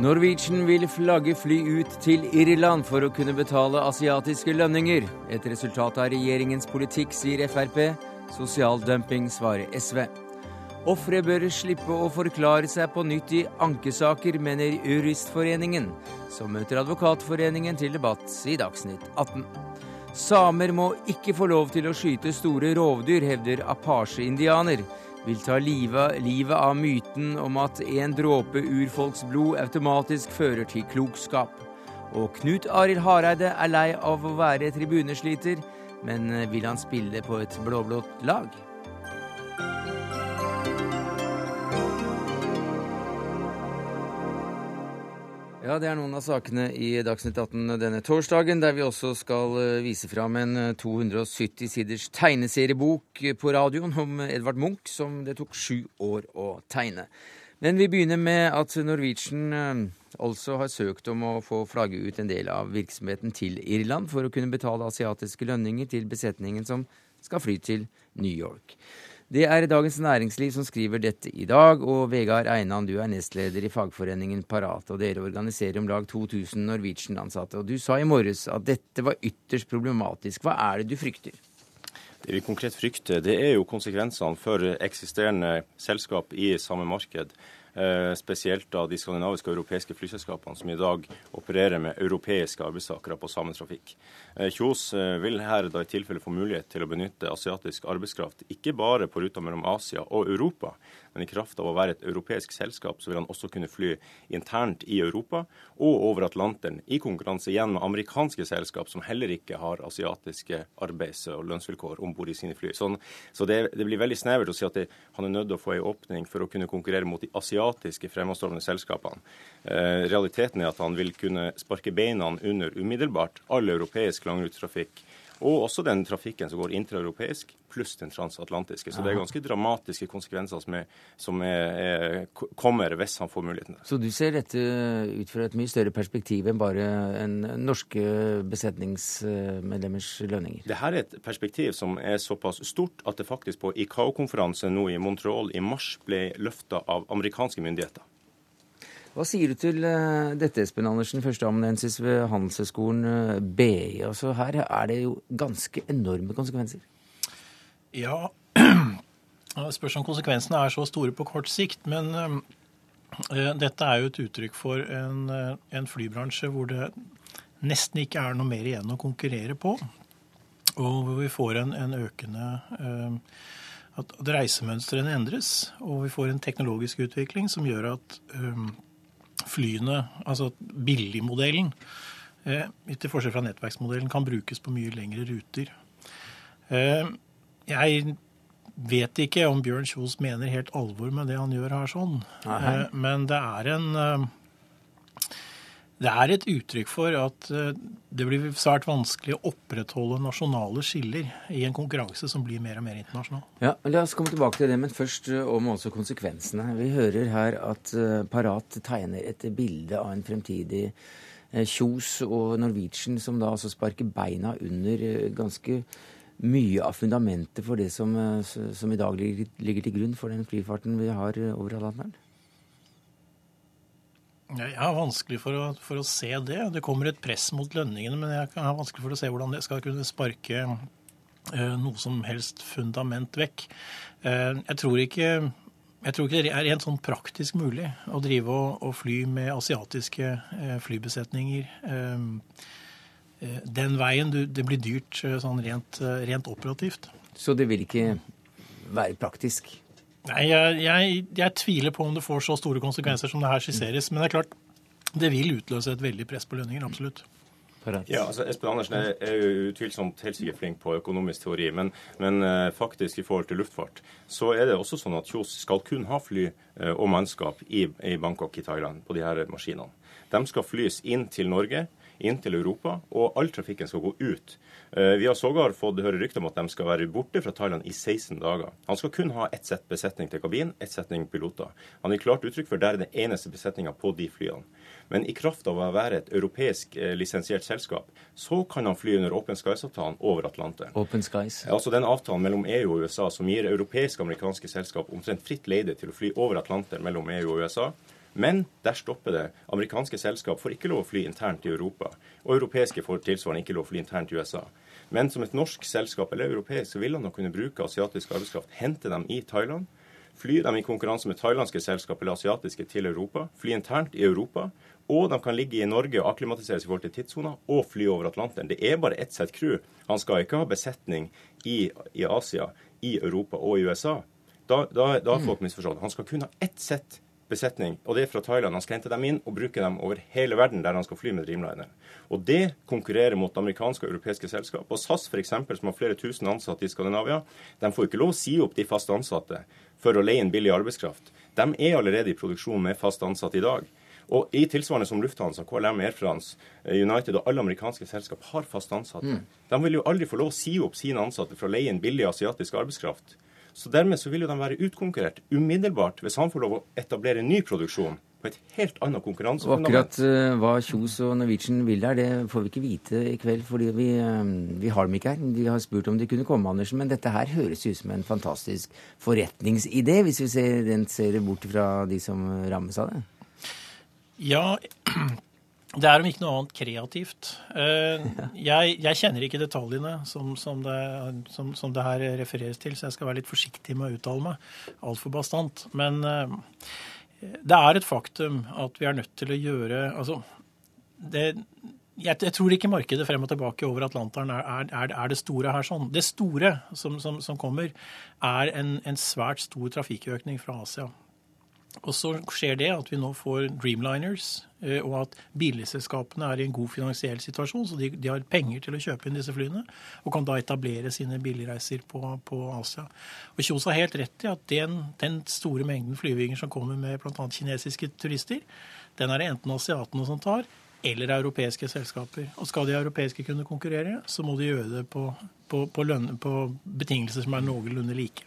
Norwegian vil flagge fly ut til Irland for å kunne betale asiatiske lønninger. Et resultat av regjeringens politikk, sier Frp. Sosial dumping, svarer SV. Ofre bør slippe å forklare seg på nytt i ankesaker, mener Juristforeningen, som møter Advokatforeningen til debatt i Dagsnytt 18. Samer må ikke få lov til å skyte store rovdyr, hevder Apashe-indianer vil ta livet, livet av myten om at en dråpe urfolksblod automatisk fører til klokskap. Og Knut Arild Hareide er lei av å være tribunesliter, men vil han spille på et blå-blått lag? Ja, Det er noen av sakene i Dagsnytt 18 denne torsdagen, der vi også skal eh, vise fram en 270 eh, siders tegneseriebok på radioen om Edvard Munch, som det tok sju år å tegne. Men vi begynner med at Norwegian eh, altså har søkt om å få flagge ut en del av virksomheten til Irland for å kunne betale asiatiske lønninger til besetningen som skal fly til New York. Det er Dagens Næringsliv som skriver dette i dag, og Vegard Einan, du er nestleder i fagforeningen Parat, og dere organiserer om lag 2000 Norwegian-ansatte. Og du sa i morges at dette var ytterst problematisk. Hva er det du frykter? Det vi konkret frykter, det er jo konsekvensene for eksisterende selskap i samme marked. Eh, spesielt da de skandinaviske og europeiske flyselskapene som i dag opererer med europeiske arbeidstakere på samme trafikk. Eh, Kjos eh, vil her da i tilfelle få mulighet til å benytte asiatisk arbeidskraft, ikke bare på ruta mellom Asia og Europa, men i kraft av å være et europeisk selskap, så vil han også kunne fly internt i Europa og over Atlanteren, i konkurranse igjen med amerikanske selskap som heller ikke har asiatiske arbeids- og lønnsvilkår om bord i sine fly. Sånn, så det, det, blir veldig snevert å si at det, han er nødt til å få en åpning for å kunne konkurrere mot de asiatiske fremadstormende selskapene. Eh, realiteten er at han vil kunne sparke beina under umiddelbart all europeisk langrutetrafikk og også den trafikken som går intraeuropeisk, pluss den transatlantiske. Så det er ganske dramatiske konsekvenser som, er, som er, kommer hvis han får muligheten. Så du ser dette ut fra et mye større perspektiv enn bare en norske besetningsmedlemmers lønninger? Det her er et perspektiv som er såpass stort at det faktisk på ICAO-konferansen nå i Montreal i mars ble løfta av amerikanske myndigheter. Hva sier du til uh, dette, Espen Andersen, førsteamanuensis ved Handelshøyskolen eh, BI? Altså, her er det jo ganske enorme konsekvenser. Ja, spørs om konsekvensene er så store på kort sikt. Men uh, dette er jo et uttrykk for en, en, flybransje hvor det nesten ikke er noe mer igjen å konkurrere på. Og hvor vi får en, en økende at, reisemønstrene endres, og vi får en teknologisk utvikling som gjør at flyene, altså billigmodellen, eh, til forskjell fra nettverksmodellen, kan brukes på mye lengre ruter. Eh, jeg vet ikke om Bjørn Kjos mener helt alvor med det han gjør her sånn, eh, men det er en det er et uttrykk for at eh, det blir svært vanskelig å opprettholde nasjonale skiller i en konkurranse som blir mer og mer internasjonal. Ja, La oss komme tilbake til det, men først eh, om også konsekvensene. Vi hører her at eh, Parat tegner et bilde av en fremtidig Kjos og Norwegian som da altså sparker beina under ganske mye av fundamentet for det som, som i dag ligger, ligger til grunn for den flyfarten vi har over Atlanteren? Jeg har vanskelig for å, for å, se det. Det kommer et press mot lønningene, men jeg har vanskelig for å se hvordan det skal kunne sparke uh, noe som helst fundament vekk. Uh, jeg, tror ikke, jeg tror ikke det er rent sånn praktisk mulig å drive og, og fly med asiatiske uh, flybesetninger. den veien. Det blir dyrt sånn rent, rent operativt. Så det vil ikke være praktisk? Nei, jeg, jeg, jeg, tviler på om det får så store konsekvenser som det her skisseres. Men det er klart, det vil utløse et veldig press på lønninger. Absolutt. Ja, altså Espen Andersen er, er jo utvilsomt helt sikkert flink på økonomisk teori, men, men uh, faktisk i forhold til luftfart så er det også sånn at Kjos skal kun ha fly uh, og mannskap i, i, Bangkok i Thailand på de her maskinene. De skal flys inn til Norge, inn til Europa, og all trafikken skal gå ut. Eh, vi har sågar fått høre rykter om at de skal være borte fra Thailand i 16 dager. Han skal kun ha ett sett besetning til kabinen, ett setning piloter. Han gir klart uttrykk for det er den eneste besetninga på de flyene. Men i kraft av å være et europeisk eh, lisensiert selskap, så kan han fly under Open Skies-avtalen over Atlanteren. Open Skies? Altså den avtalen mellom EU og USA som gir europeiske og amerikanske selskap omtrent fritt leide til å fly over Atlanteren mellom EU og USA Men der stopper det. Amerikanske selskap får ikke lov å fly internt i Europa. Og europeiske får tilsvarende ikke lov å fly internt i USA. Men som et norsk selskap eller europeisk så vil han nok kunne bruke asiatisk arbeidskraft, hente dem i Thailand, fly dem i konkurranse med thailandske selskap eller asiatiske til Europa, fly internt i Europa, og de kan ligge i Norge og akklimatiseres i forhold til tidssoner og fly over Atlanteren. Det er bare ett sett crew. Han skal ikke ha besetning i, i Asia, i Europa og i USA. Da, da, da har folk misforstått. Han skal kun ha ett sett besetning, og det er fra Thailand. Han skal hente dem inn og bruke dem over hele verden der han skal fly med Dreamliner. Og det konkurrerer mot amerikanske og europeiske selskap. Og SAS f.eks., som har flere tusen ansatte i Skandinavia, de får ikke lov å si opp de fast ansatte for å leie inn billig arbeidskraft. De er allerede i produksjon med fast ansatte i dag. Og i tilsvarende som Lufthansa, KLM, Air France, United og alle amerikanske selskap har fast ansatte. Mm. De vil jo aldri få lov å si opp sine ansatte for å leie inn billig asiatisk arbeidskraft. Så dermed så vil jo de være utkonkurrert umiddelbart hvis han får lov å etablere ny produksjon på et helt annet konkurransefundament. Akkurat uh, hva Kjos og Norwegian vil der, det får vi ikke vite i kveld, fordi vi, uh, vi, har dem ikke her. De har spurt om de kunne komme, Andersen. Men dette her høres ut som en fantastisk forretningsidé, hvis vi ser, ser bort fra de som rammes av det. Ja, det er om ikke noe annet kreativt. Eh, jeg, jeg kjenner ikke detaljene som, som, det, som, som, det, her refereres til, så jeg skal være litt forsiktig med å uttale meg altfor bastant. Men eh, det er et faktum at vi er nødt til å gjøre Altså, det, jeg, jeg, tror ikke markedet frem og tilbake over Atlanteren er, er, er det store her sånn. Det store som, kommer, er en, en svært stor trafikkøkning fra Asia. Og så skjer det at vi nå får Dreamliners, eh, og at billigselskapene er i en god finansiell situasjon, så de, de, har penger til å kjøpe inn disse flyene, og kan da etablere sine billigreiser på, på Asia. Og Kjos har helt rett i at den, den store mengden flyvinger som kommer med bl.a. kinesiske turister, den er det enten asiatene som tar, eller europeiske selskaper. Og skal de europeiske kunne konkurrere, så må de gjøre det på, på, på, løn, på betingelser som er noenlunde like.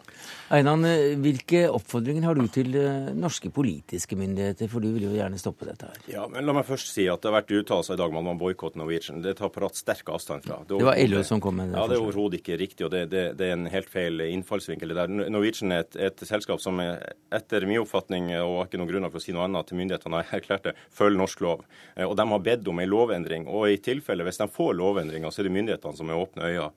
Einan, eh, hvilke oppfordringer har du til eh, norske politiske myndigheter, for du vil jo gjerne stoppe dette her? Ja, men La meg først si at det har vært uttalelser i dag om at man boikotter Norwegian. Det tar Parat sterk avstand fra. Det, det var LO som kom med det? Ja, det er overhodet ikke riktig, og det, det, det, er en helt feil innfallsvinkel. Der. Norwegian er et, et, selskap som etter min oppfatning, og ikke noen grunner for å si noe annet til myndighetene, har erklært det, følger norsk lov. Eh, og de har bedt om en lovendring. Og i tilfelle, hvis de får lovendringer, så er det myndighetene som er åpne øyne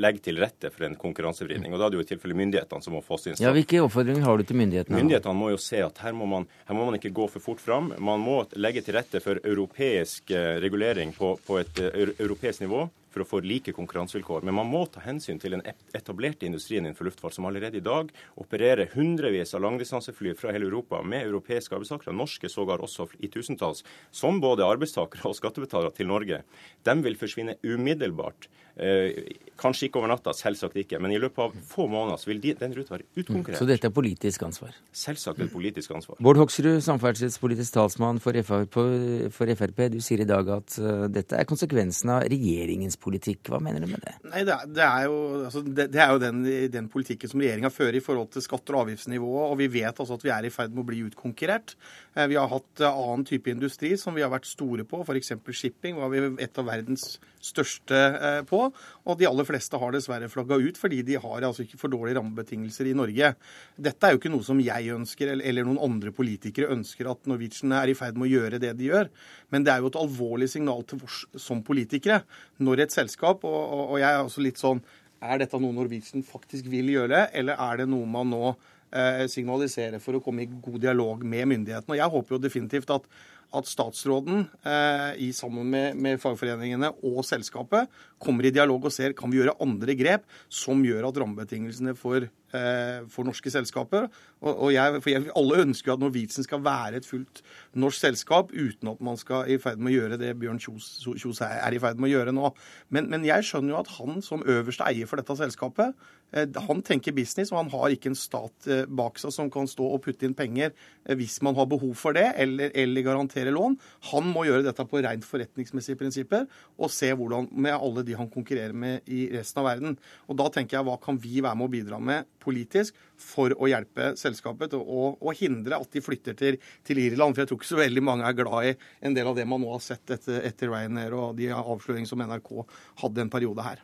legger til rette for en konkurransevridning. Og da er det jo i tilfelle myndighetene som må få sin straff. Ja, Hvilke oppfordringer har du til myndighetene? Myndighetene må jo se at her må, man, her må man ikke gå for fort fram. Man må legge til rette for europeisk eh, regulering på, på et eh, europeisk nivå for å få like konkurransevilkår. Men man må ta hensyn til den etablerte industrien innenfor luftfart, som allerede i dag opererer hundrevis av langdistansefly fra hele Europa med europeiske arbeidstakere, norske sågar også i tusentalls, som både arbeidstakere og skattebetalere til Norge. De vil forsvinne umiddelbart. Eh, kanskje ikke over natta, selvsagt ikke, men i løpet av få måneder så vil de, den ruta være utkonkurrert. Så dette er politisk ansvar? Selvsagt et politisk ansvar. Bård Hoksrud, samferdselspolitisk talsmann for Frp, for Frp. Du sier i dag at uh, dette er konsekvensen av regjeringens politikk. Hva mener du med det? Nei, Det er, det er jo, altså, det, det er jo den, den, politikken som regjeringa fører i forhold til skatter og avgiftsnivået. Og vi vet altså at vi er i ferd med å bli utkonkurrert. Eh, vi har hatt eh, annen type industri som vi har vært store på, f.eks. shipping var vi et av verdens største eh, på. Og de aller fleste har dessverre flagga ut fordi de har altså ikke for dårlige rammebetingelser i Norge. Dette er jo ikke noe som jeg ønsker, eller noen andre politikere ønsker at Norwegian er i ferd med å gjøre det de gjør. Men det er jo et alvorlig signal til oss som politikere når et selskap, og, og, og jeg er også litt sånn Er dette noe Norwegian faktisk vil gjøre, eller er det noe man nå eh, signaliserer for å komme i god dialog med myndighetene? Og jeg håper jo definitivt at at statsråden eh, i sammen med, med, fagforeningene og selskapet kommer i dialog og ser kan vi gjøre andre grep som gjør at rammebetingelsene for for norske selskaper. Og jeg, for jeg, Alle ønsker jo at Norwegian skal være et fullt norsk selskap uten at man skal i ferd med å gjøre det Bjørn Kjos er i ferd med å gjøre nå. Men, men, jeg skjønner jo at han som øverste eier for dette selskapet, eh, han tenker business, og han har ikke en stat eh, bak seg som kan stå og putte inn penger hvis man har behov for det, eller, eller garantere lån. Han må gjøre dette på rent forretningsmessige prinsipper og se hvordan med alle de han konkurrerer med i resten av verden. Og da tenker jeg hva kan vi være med å bidra med politisk for å hjelpe selskapet og, og hindre at de flytter til, til, Irland. For jeg tror ikke så veldig mange er glad i en del av det man nå har sett etter, etter Ryanair og de avsløringene som NRK hadde en periode her.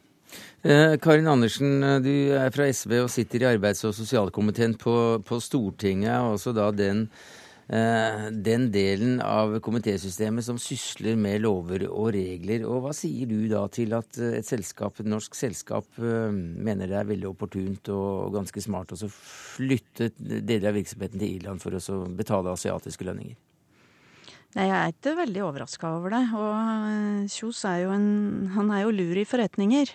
Eh, Karin Andersen, du er fra SV og sitter i arbeids- og sosialkomiteen på, på Stortinget. og også da den Eh, den delen av komitésystemet som sysler med lover og regler. Og hva sier du da til at et selskap, et norsk selskap eh, mener det er veldig opportunt og ganske smart å flytte deler av virksomheten til Irland for å betale asiatiske lønninger? Nei, Jeg er ikke veldig overraska over det. Og eh, Kjos er jo en Han er jo lur i forretninger.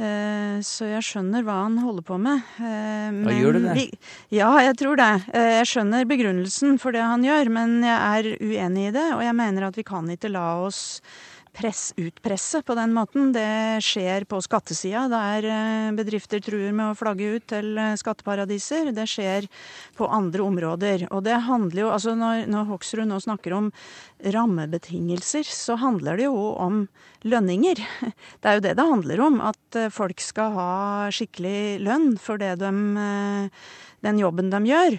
Eh, så jeg skjønner hva han holder på med. Men ja, gjør du det? Vi, ja, jeg tror det. Eh, jeg skjønner begrunnelsen for det han gjør, men jeg er uenig i det. Og jeg mener at vi kan ikke la oss press, utpresse på den måten. Det skjer på skattesida, der eh, bedrifter truer med å flagge ut til eh, skatteparadiser. Det skjer på andre områder. Og det handler jo, altså når, når Hoksrud nå snakker om rammebetingelser, så handler det jo om lønninger. Det er jo det det handler om. At eh, folk skal ha skikkelig lønn for det de, den jobben de gjør.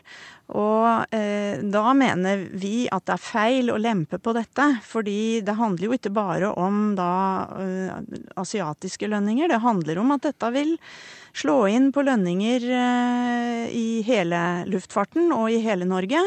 Og eh, da mener vi at det er feil å lempe på dette. Fordi det handler jo ikke bare om da eh, asiatiske lønninger. Det handler om at dette vil slå inn på lønninger eh, i hele luftfarten og i hele Norge.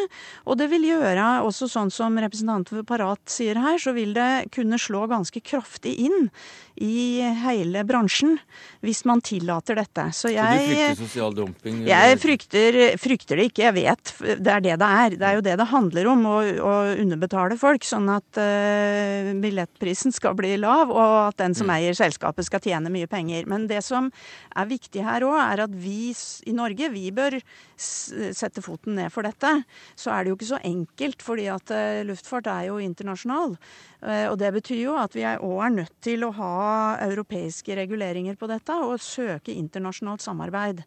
Og det vil gjøre, også sånn som representanten for Parat sier her, så vil det kunne slå ganske kraftig inn i hele bransjen hvis man tillater dette. Så jeg, så du frykter sosial dumping? Jeg frykter, frykter, det ikke. Jeg vet det er det det er. Det er jo det det handler om, å, å underbetale folk sånn at uh, billettprisen skal bli lav, og at den som mm. eier selskapet skal tjene mye penger. Men det som er viktig her òg, er at vi i Norge, vi bør sette foten ned for dette. Så er det jo ikke så enkelt, fordi at uh, luftfart er jo internasjonal. Uh, og det betyr jo at vi òg er nødt til å ha europeiske reguleringer på dette, og søke internasjonalt samarbeid.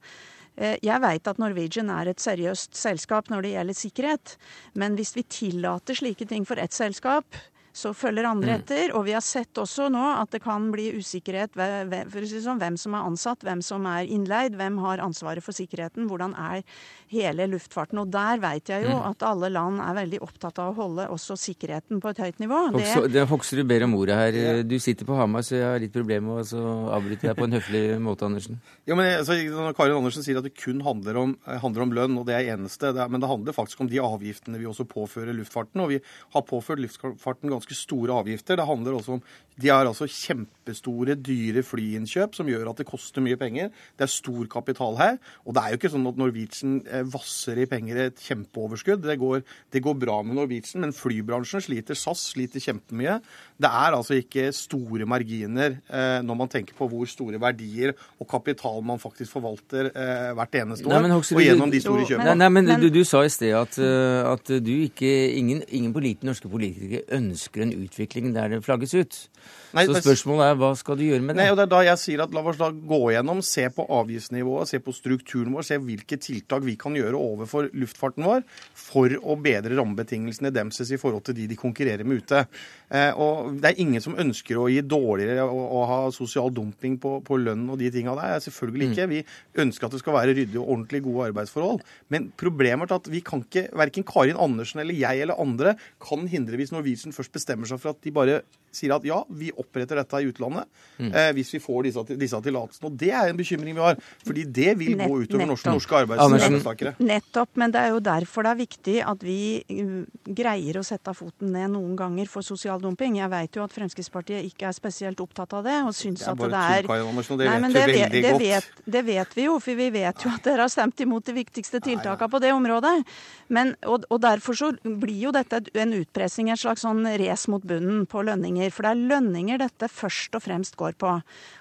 Eh, jeg veit at Norwegian er et seriøst selskap når det gjelder sikkerhet, men hvis vi tillater slike ting for ett selskap, så følger andre mm. etter. Og vi har sett også nå at det kan bli usikkerhet for å si sånn, hvem som er ansatt, hvem som er innleid, hvem har ansvaret for sikkerheten, hvordan er hele luftfarten. Og der veit jeg jo mm. at alle land er veldig opptatt av å holde også sikkerheten på et høyt nivå. Det, det er Hoksrud ber om ordet her. Du sitter på Hamar, så jeg har litt problemer med å avbryte deg på en høflig måte, Andersen. Ja, men altså, Karin Andersen sier at det kun handler om, handler om lønn, og det er eneste. Det er, men det handler faktisk om de avgiftene vi også påfører luftfarten. Og vi har påført luftfarten ganske ganske store avgifter. Det handler også om De har altså kjempestore, dyre flyinnkjøp som gjør at det koster mye penger. Det er stor kapital her. Og det er jo ikke sånn at Norwegian eh, vasser i penger et kjempeoverskudd. Det går, det går bra med Norwegian, men flybransjen sliter. SAS sliter kjempemye. Det er altså ikke store marginer eh, når man tenker på hvor store verdier og kapital man faktisk forvalter eh, hvert eneste år. Nei, Hoksrud, og gjennom de store kjøpene. Nei, men, du, du, sa i sted at, eh, at du ikke, ingen, ingen politi, norske politikere ønsker en utvikling der det flagges ut. Nei, så spørsmålet er hva skal du gjøre med det? Nei, og det er da jeg sier at La oss da gå gjennom, se på avgiftsnivået, se på strukturen vår, se hvilke tiltak vi kan gjøre overfor luftfarten vår for å bedre rammebetingelsene demses i forhold til de de konkurrerer med ute. Eh, og Det er ingen som ønsker å gi dårligere og, ha sosial dumping på, på, lønn og de tinga der. Selvfølgelig ikke. Mm. Vi ønsker at det skal være ryddige og ordentlig gode arbeidsforhold. Men problemet er at vi kan ikke, verken Karin Andersen eller jeg eller andre kan hindre hvis Norwegian først bestemmer seg for at de bare sier at ja, vi oppretter dette i utlandet mm. eh, hvis vi får disse, disse tillatelsene. Og det er en bekymring vi har. Fordi det vil Nett, gå utover norske, norske arbeidstakere. Nettopp. Men det er jo derfor det er viktig at vi uh, greier å sette foten ned noen ganger for sosial dumping. Jeg vet jo at Fremskrittspartiet ikke er spesielt opptatt av det. og syns at det er... Tull, Andersen, det Nei, men det, vet, det, vet, det vet vi jo, for vi vet jo at dere har stemt imot de viktigste tiltakene på det området. Men, og, og derfor så blir jo dette en utpressing, et slags sånn race mot bunnen på lønninger. For det er lønninger dette først og fremst går på.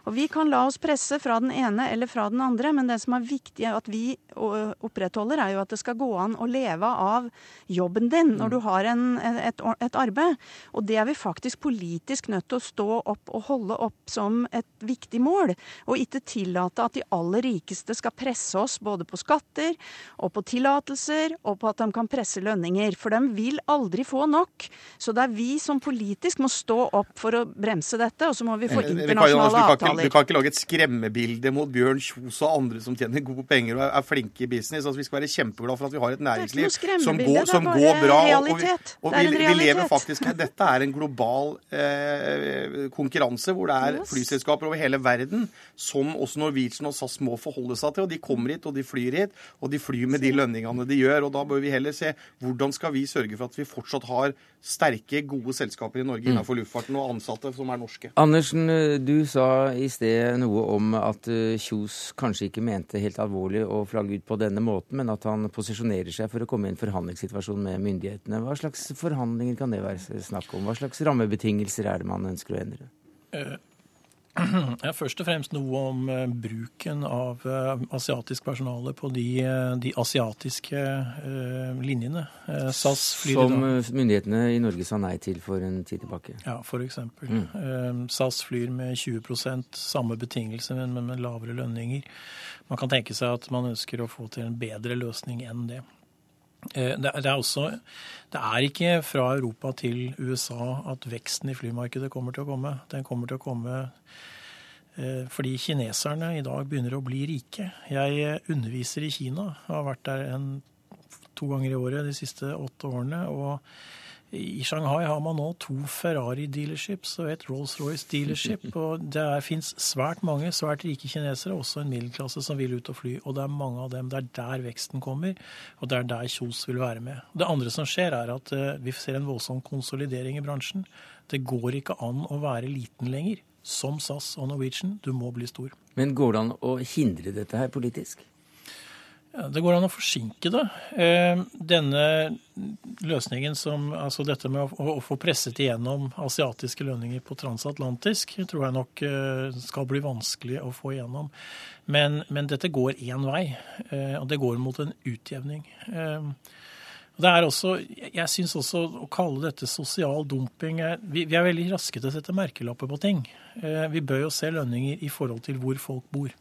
Og Vi kan la oss presse fra den ene eller fra den andre, men det som er viktig at vi opprettholder, er jo at det skal gå an å leve av jobben din når du har en, et, et arbeid. Og det er vi faktisk politisk nødt til å stå opp og holde opp som et viktig mål. Og ikke tillate at de aller rikeste skal presse oss både på skatter og på tillatelser, og på at de kan presse lønninger. For de vil aldri få nok. Så det er vi som politisk må stå opp for å bremse dette, og så må vi få internasjonale avtaler. du, kan ikke, du kan ikke lage et skremmebilde mot Bjørn Kjos og andre som tjener gode penger og er, er flinke i business. Altså, vi skal være kjempeglade for at vi har et næringsliv som, går, som går bra. og- realitet. Og, og, er vi, vi lever faktisk Dette er en global eh, konkurranse hvor det er flyselskaper over hele verden som også Norwegian og SAS må forholde seg til. og De kommer hit, og de flyr hit, og de flyr med de lønningene de gjør. og Da bør vi heller se hvordan skal vi sørge for at vi fortsatt har sterke, gode selskaper i Norge innenfor luftfarten og ansatte som er norske. Andersen, eh, du sa i sted noe om at eh, Kjos kanskje ikke mente helt alvorlig å flagge ut på denne måten, men at han posisjonerer seg for å komme i en forhandlingssituasjon med myndighetene. Hva slags forhandlinger kan det være snakk om? Hva slags rammebetingelser er det man ønsker å endre? Ja, først og fremst noe om eh, bruken av eh, asiatisk personale på de, eh, de asiatiske linjene. SAS flyr Som myndighetene i Norge sa nei til for en tid tilbake. Ja, eksempel. Eh, SAS flyr med 20% samme betingelser, men med lavere lønninger. Man kan tenke seg at man ønsker å få til en bedre løsning enn det. Eh, Det er, også Det er ikke fra Europa til USA at veksten i flymarkedet kommer til å komme. Den kommer til å komme eh, fordi kineserne i dag begynner å bli rike. Jeg eh, underviser i Kina, har vært der en, to ganger i året de siste åtte årene. og i Shanghai har man nå to Ferrari-dealerships og et Rolls-Royce-dealership. og Det fins svært mange svært rike kinesere, også en middelklasse, som vil ut og fly. Og det er mange av dem. Det er der veksten kommer, og det er der Kjos vil være med. Det andre som skjer, er at eh, vi ser en voldsom konsolidering i bransjen. Det går ikke an å være liten lenger. Som SAS og Norwegian, du må bli stor. Men går det an å hindre dette her politisk? Det går an å forsinke det. Eh, Denne løsningen som Altså dette med å, få presset igjennom asiatiske lønninger på transatlantisk, tror jeg nok eh, skal bli vanskelig å få igjennom. Men, men dette går én vei, eh, og det går mot en utjevning. Det er også, Jeg syns også å kalle dette sosial dumping er, vi, vi er veldig raske til å sette merkelapper på ting. Vi bør jo se lønninger i forhold til hvor folk bor.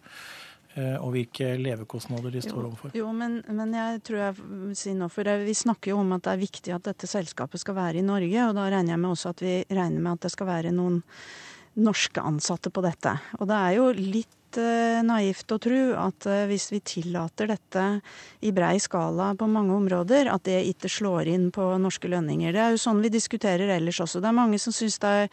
Eh, Og hvilke levekostnader de står overfor. Jo, men, men jeg tror jeg vil si nå, for vi snakker jo om at det er viktig at dette selskapet skal være i Norge, og da regner jeg med også at vi regner med at det skal være noen norske ansatte på dette. Og det er jo litt eh, naivt å tro at eh, hvis vi tillater dette i brei skala på mange områder, at det ikke slår inn på norske lønninger. Det er jo sånn vi diskuterer ellers også. Det er mange som det er,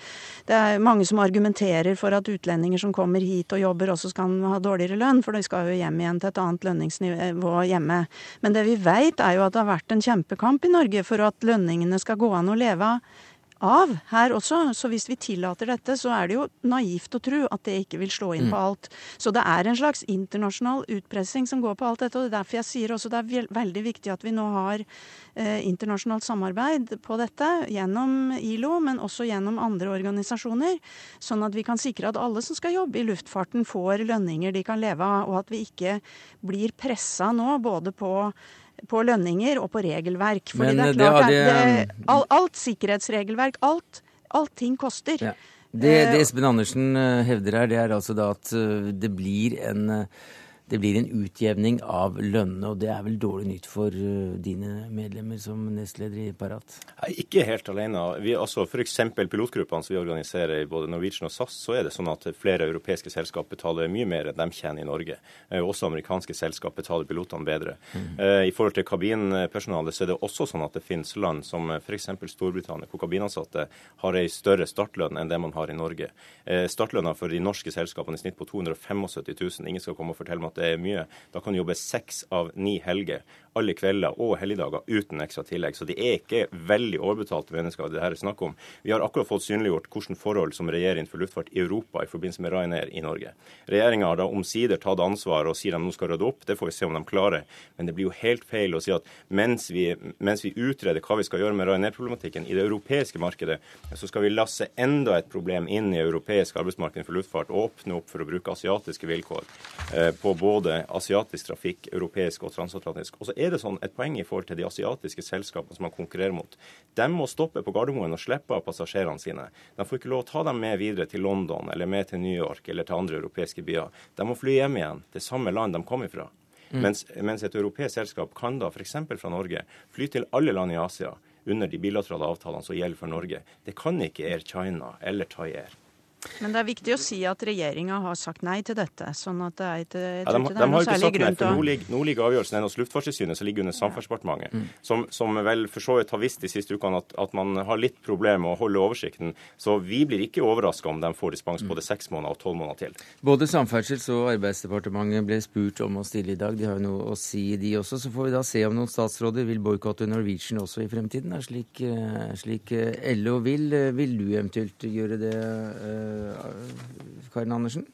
det er mange som argumenterer for at utlendinger som kommer hit og jobber, også skal ha dårligere lønn, for de skal jo hjem igjen til et annet lønningsnivå hjemme. Men det vi vet, er jo at det har vært en kjempekamp i Norge for at lønningene skal gå an å leve av av her også. Så hvis vi tillater dette, så er det jo naivt å tro at det ikke vil slå inn på alt. Så det er en slags internasjonal utpressing som går på alt dette. og det er Derfor jeg sier også det er veldig viktig at vi nå har eh, internasjonalt samarbeid på dette gjennom ILO, men også gjennom andre organisasjoner. Sånn at vi kan sikre at alle som skal jobbe i luftfarten, får lønninger de kan leve av, og at vi ikke blir pressa nå både på på lønninger og på regelverk. Fordi Men det er klart har det, de- det, alt, alt sikkerhetsregelverk, alt, allting koster. Ja. Det, det Espen Andersen eh, hevder her, det er altså da at eh, det blir en eh, det blir en utjevning av lønnene, og det er vel dårlig nytt for eh, dine medlemmer som nestleder i Parat? Nei, Ikke helt alene. Vi, altså F.eks. pilotgruppene som vi organiserer i både Norwegian og SAS, så er det sånn at flere europeiske selskap betaler mye mer enn de tjener i Norge. Eh, Også amerikanske selskap betaler pilotene bedre. Mm. I forhold til kabinpersonalet så er det også sånn at det finnes land som f.eks. Storbritannia, hvor kabinansatte har ei større startlønn enn det man har i Norge. Eh, Startlønna for de norske selskapene i snitt på 275 000. Ingen skal komme og fortelle meg at det er mye. Da kan du jobbe seks av ni helger, alle kvelder og helligdager uten ekstra tillegg. Så de er ikke veldig overbetalte mennesker det her er snakk om. Vi har akkurat fått synliggjort hvilke forhold som regjeringen for luftfart i Europa i forbindelse med Ryanair i Norge. Regjeringa har da omsider tatt ansvar og sier de nå skal rydde opp. Det får vi se om de klarer. Men det blir jo helt feil å si at mens vi, mens vi utreder hva vi skal gjøre med Ryanair-problematikken i det europeiske markedet, så skal vi lasse enda et problem inn i europeisk arbeidsmarked for luftfart og åpne opp for å bruke asiatiske vilkår eh, på både asiatisk trafikk, europeisk og transatlantisk. Og er det sånn et poeng i forhold til de asiatiske selskapene som man konkurrerer mot. De må stoppe på Gardermoen og slippe av passasjerene sine. De får ikke lov å ta dem med videre til London eller med til New York eller til andre europeiske byer. De må fly hjem igjen til samme land de kom ifra. Mens, mens et europeisk selskap kan da f.eks. fra Norge fly til alle land i Asia under de bilaterale avtalene som gjelder for Norge. Det kan ikke Air China eller Thai Air. Men det er viktig å si at regjeringa har sagt nei til dette. sånn at det er ikke, jeg Ja, de, ikke det de er har noe ikke sagt nei, for nå ligger, nå ligger avgjørelsen hos Luftfartstilsynet, som ligger under Samferdselsdepartementet, Mm. som, som vel for så vidt har visst de siste ukene at, at man har litt problemer med å holde oversikten. Så vi blir ikke overraska om de får dispens både seks måneder og tolv måneder til. Både Samferdsels- og Arbeidsdepartementet ble spurt om å stille i dag. De har jo noe å si, de også. Så får vi da se om noen statsråder vil boikotte Norwegian også i fremtiden, slik, eh, slik eh, LO vil. Eh, Vil du eventuelt gjøre det, Karin Andersen?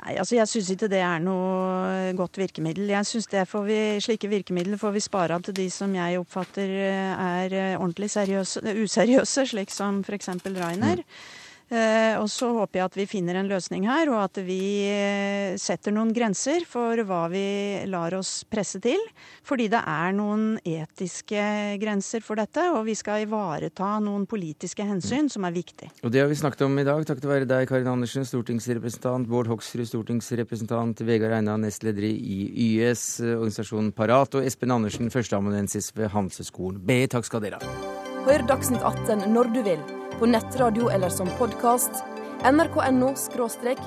Nei, altså jeg syns ikke det er noe godt virkemiddel. Jeg synes det får vi, Slike virkemidler får vi spare av til de som jeg oppfatter eh, er eh, ordentlig seriøse, useriøse, slik som f.eks. Rainer. Eh, og så håper jeg at vi finner en løsning her, og at vi eh, setter noen grenser for hva vi lar oss presse til. Fordi det er noen etiske grenser for dette, og vi skal ivareta noen politiske hensyn som er viktig. Og det har vi snakket om i dag, takket være deg, Karin Andersen, stortingsrepresentant, Bård Hoksrud, stortingsrepresentant, Vegard Eina, nestleder i YS, eh, organisasjonen Parat, og Espen Andersen, førsteamanuensis ved Hanseskolen B. Takk skal dere ha. Hør Dagsnytt 18 når du vil, på nettradio eller som podkast. nrk.no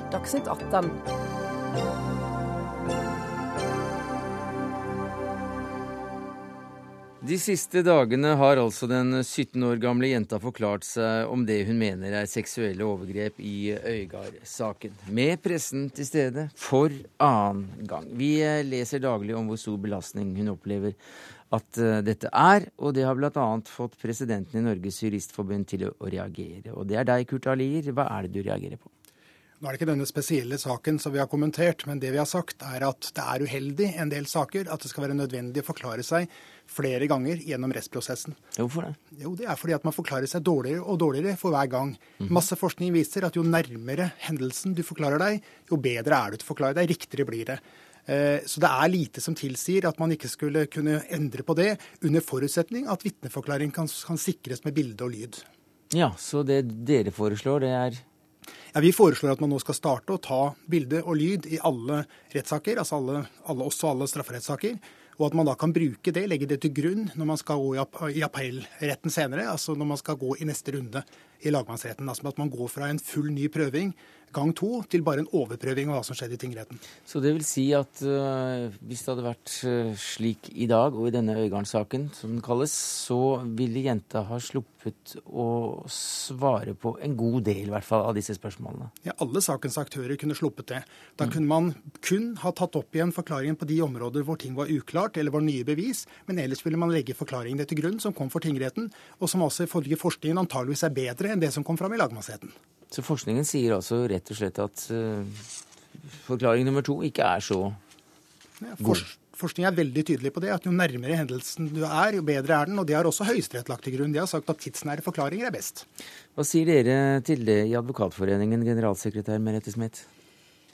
– dagsnytt 18. De siste dagene har altså den 17 år gamle jenta forklart seg om det hun mener er seksuelle overgrep i Øygard-saken. Med pressen til stede for annen gang. Vi eh, leser daglig om hvor stor belastning hun opplever at eh, dette er, og det har bl.a. fått presidenten i Norges Juristforbund til å reagere. Og det er deg, Kurt Alier. Hva er det du reagerer på? Nå er det ikke denne spesielle saken som vi har kommentert, men det vi har sagt er at det er uheldig en del saker at det skal være nødvendig å forklare seg flere ganger gjennom rettsprosessen. Hvorfor det? Jo, det er fordi at man forklarer seg dårligere og dårligere for hver gang. Masse forskning viser at jo nærmere hendelsen du forklarer deg, jo bedre er du til å forklare deg, riktigere blir det. Eh, Så det er lite som tilsier at man ikke skulle kunne endre på det, under forutsetning at vitneforklaring kan, kan sikres med bilde og lyd. Ja, så det dere foreslår, det er Ja, vi foreslår at man nå skal starte å ta bilde og lyd i alle rettssaker, altså alle, alle, også alle strafferettssaker. Og at man da kan bruke det, legge det til grunn når man skal gå i, app i appellretten senere. Altså når man skal gå i neste runde i lagmannsretten. Altså at man går fra en full ny prøving gang to til bare en overprøving av hva som skjedde i tingretten. Så det vil si at uh, hvis det hadde vært øh, slik i dag, og i denne Øygarden-saken, som den kalles, så ville jenta ha sluppet å svare på en god del, i hvert fall, av disse spørsmålene. Ja, alle sakens aktører kunne sluppet det. Da kunne man kun ha tatt opp igjen forklaringen på de områder hvor ting var uklart eller var nye bevis, men ellers ville man legge forklaringene til grunn som kom for tingretten, og som altså ifølge forskningen antageligvis er bedre enn det som kom fram i lagmannsretten. Så forskningen sier altså rett og slett at øh, forklaring nummer to ikke er så god. Forskning er veldig tydelig på det, at jo nærmere hendelsen du er, jo bedre er den. Og det har også Høyesterett lagt til grunn. De har sagt at tidsnære forklaringer er best. Hva sier dere til det i Advokatforeningen, generalsekretær Merete Smith?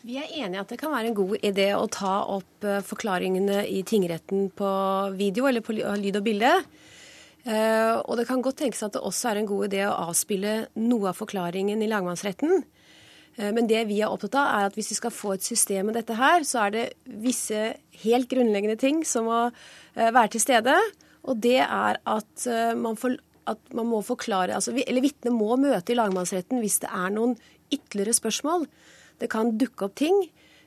Vi er enig i at det kan være en god idé å ta opp eh, forklaringene i tingretten på video eller på lyd og bilde. Eh, Og det kan godt tenkes at det også er en god idé å avspille noe av forklaringen i lagmannsretten. Eh, Men det vi er opptatt av, er at hvis vi skal få et system med dette her, så er det visse helt grunnleggende ting som må eh, være til stede. Og det er at man, for, at man må forklare altså, Eller vitnet må møte i lagmannsretten hvis det er noen ytterligere spørsmål. Det kan dukke opp ting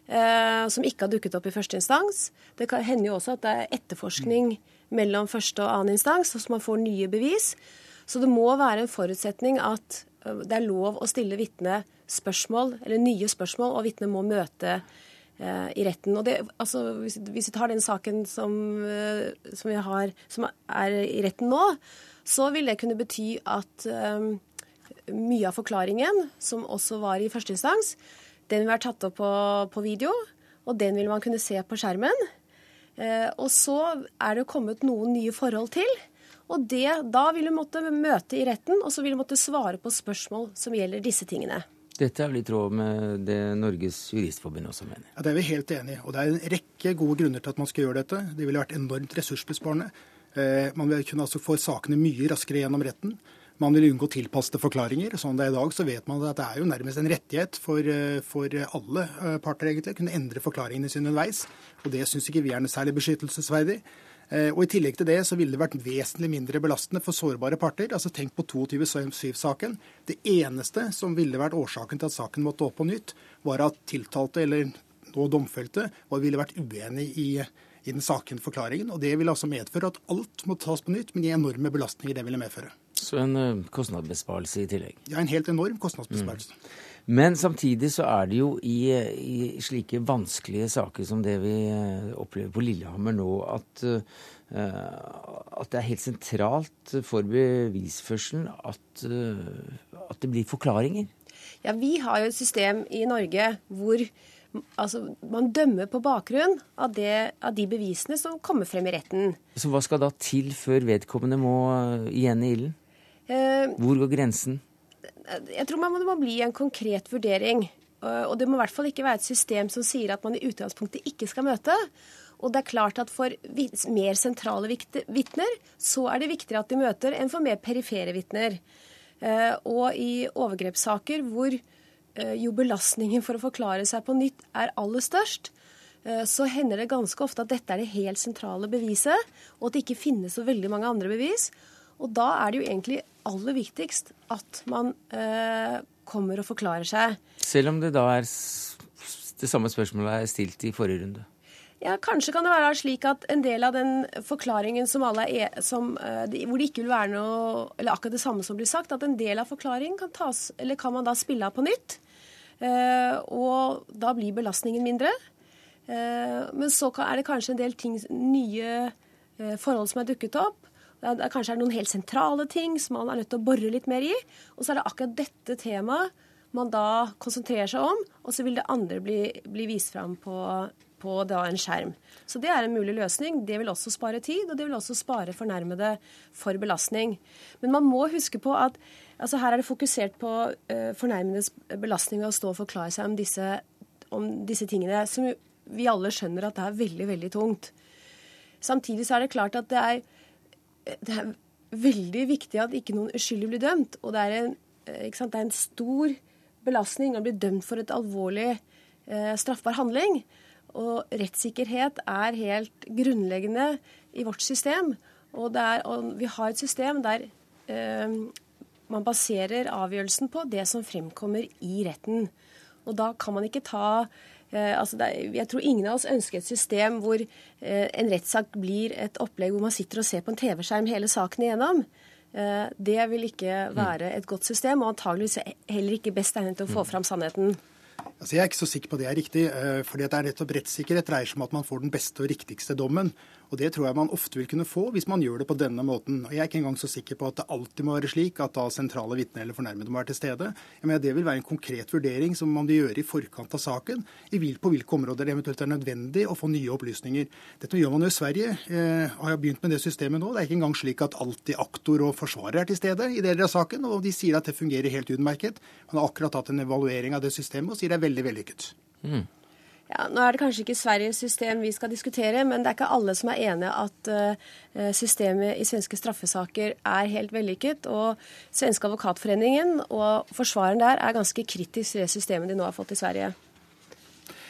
eh, som ikke har dukket opp i første instans. Det kan hende jo også at det er etterforskning mellom første og annen instans, så man får nye bevis. Så det må være en forutsetning at eh, det er lov å stille vitne spørsmål, eller nye spørsmål, og vitnet må møte eh, i retten. Det, altså, hvis, vi tar den saken som, eh, som, har, som er i retten nå, så vil det kunne bety at eh, mye av forklaringen, som også var i første instans, den vil være tatt opp på, på video, og den vil man kunne se på skjermen. Eh, og så er det kommet noen nye forhold til. Og det, da vil du måtte møte i retten, og så vil du måtte svare på spørsmål som gjelder disse tingene. Dette er vel i tråd med det Norges Juristforbund også mener. Ja, Det er vi helt enig i. Og det er en rekke gode grunner til at man skal gjøre dette. Det ville vært enormt ressursbesparende. Eh, man vil kunne altså få sakene mye raskere gjennom retten. Man vil unngå tilpassede forklaringer. Sånn det er i dag, så vet man at det er jo nærmest en rettighet for, eh, for alle eh, parter egentlig å kunne endre forklaringene sine underveis. Og det syns ikke vi er noe særlig beskyttelsesverdig. Eh, og I tillegg til det så ville det vært vesentlig mindre belastende for sårbare parter. altså Tenk på 22.7-saken. Det eneste som ville vært årsaken til at saken måtte opp på nytt, var at tiltalte eller nå domfelte ville vært uenig i, i den saken forklaringen. og Det ville altså medføre at alt må tas på nytt, med de enorme belastninger det ville medføre. Så en uh, kostnadsbesparelse i tillegg? Ja, en helt enorm kostnadsbesparelse. Mm. Men samtidig så er det jo i, i, slike vanskelige saker som det vi eh, opplever på Lillehammer nå, at, uh, at det er helt sentralt for bevisførselen at, uh, at det blir forklaringer. Ja, Vi har jo et system i Norge hvor altså, man dømmer på bakgrunn av, det, av, de bevisene som kommer frem i retten. Så Hva skal da til før vedkommende må igjen i ilden? Hvor går grensen? Jeg tror man må bli en konkret vurdering. Og det må i hvert fall ikke være et system som sier at man i utgangspunktet ikke skal møte. Og det er klart at for mer sentrale vitner så er det viktigere at de møter enn for mer perifere vitner. Eh, og i overgrepssaker hvor eh, jo belastningen for å forklare seg på nytt er aller størst, eh, så hender det ganske ofte at dette er det helt sentrale beviset, og at det ikke finnes så veldig mange andre bevis. Og da er det jo egentlig aller viktigst at man eh, kommer og forklarer seg. Selv om det da er det samme spørsmålet er stilt i forrige runde? Ja, Kanskje kan det være slik at en del av den forklaringen som alle er, som, uh, hvor det ikke vil være noe eller akkurat det samme som blir sagt, at en del av forklaringen kan, tas, eller kan man da spille av på nytt. Uh, og da blir belastningen mindre. Uh, men så er det kanskje en del ting, nye forhold som er dukket opp. Det er, kanskje noen helt sentrale ting som man er nødt til å bore litt mer i. Og så er det akkurat dette temaet man da konsentrerer seg om, og så vil det andre bli, bli vist fram på, på en skjerm. Så det er en mulig løsning. Det vil også spare tid, og det vil også spare fornærmede for belastning. Men man må huske på at altså her er det fokusert på uh, fornærmedes belastning ved å stå og forklare seg om disse, om disse tingene, som vi alle skjønner at det er veldig, veldig tungt. Samtidig så er det klart at det er det er veldig viktig at ikke noen uskyldig blir dømt. Og det er en, sant, det er en stor belastning å bli dømt for et alvorlig eh, straffbar handling. Og rettssikkerhet er helt grunnleggende i vårt system. Og, er, og vi har et system der eh, man baserer avgjørelsen på det som fremkommer i retten. Og da kan man ikke ta Eh, altså det, jeg tror ingen av oss ønsker et system hvor eh, en rettssak blir et opplegg hvor man sitter og ser på en TV-skjerm hele saken igjennom. Eh, det vil ikke mm. være et godt system, og antageligvis heller ikke best egnet til å få mm. fram sannheten. Altså jeg er ikke så sikker på det er riktig. For det er nettopp Rettssikkerhet dreier seg om at man får den beste og riktigste dommen. Og Det tror jeg man ofte vil kunne få hvis man gjør det på denne måten. Og Jeg er ikke engang så sikker på at det alltid må være slik at da sentrale vitner eller fornærmede må være til stede. Jeg mener Det vil være en konkret vurdering som man vil gjøre i forkant av saken, på hvilke områder det eventuelt er nødvendig å få nye opplysninger. Dette gjør man jo i Sverige. Eh, har jeg begynt med det systemet nå. Det er ikke engang slik at alltid aktor og forsvarer er til stede i deler av saken, og de sier at det fungerer helt utmerket. Man har akkurat hatt en evaluering av det systemet og sier det er veldig vellykket. Mm. Ja, nå er det kanskje ikke Sveriges system vi skal diskutere, men det er ikke alle som er enige at uh, systemet i svenske straffesaker er helt vellykket. Og Svenske advokatforeningen og forsvareren der er ganske kritisk til det systemet de nå har fått i Sverige.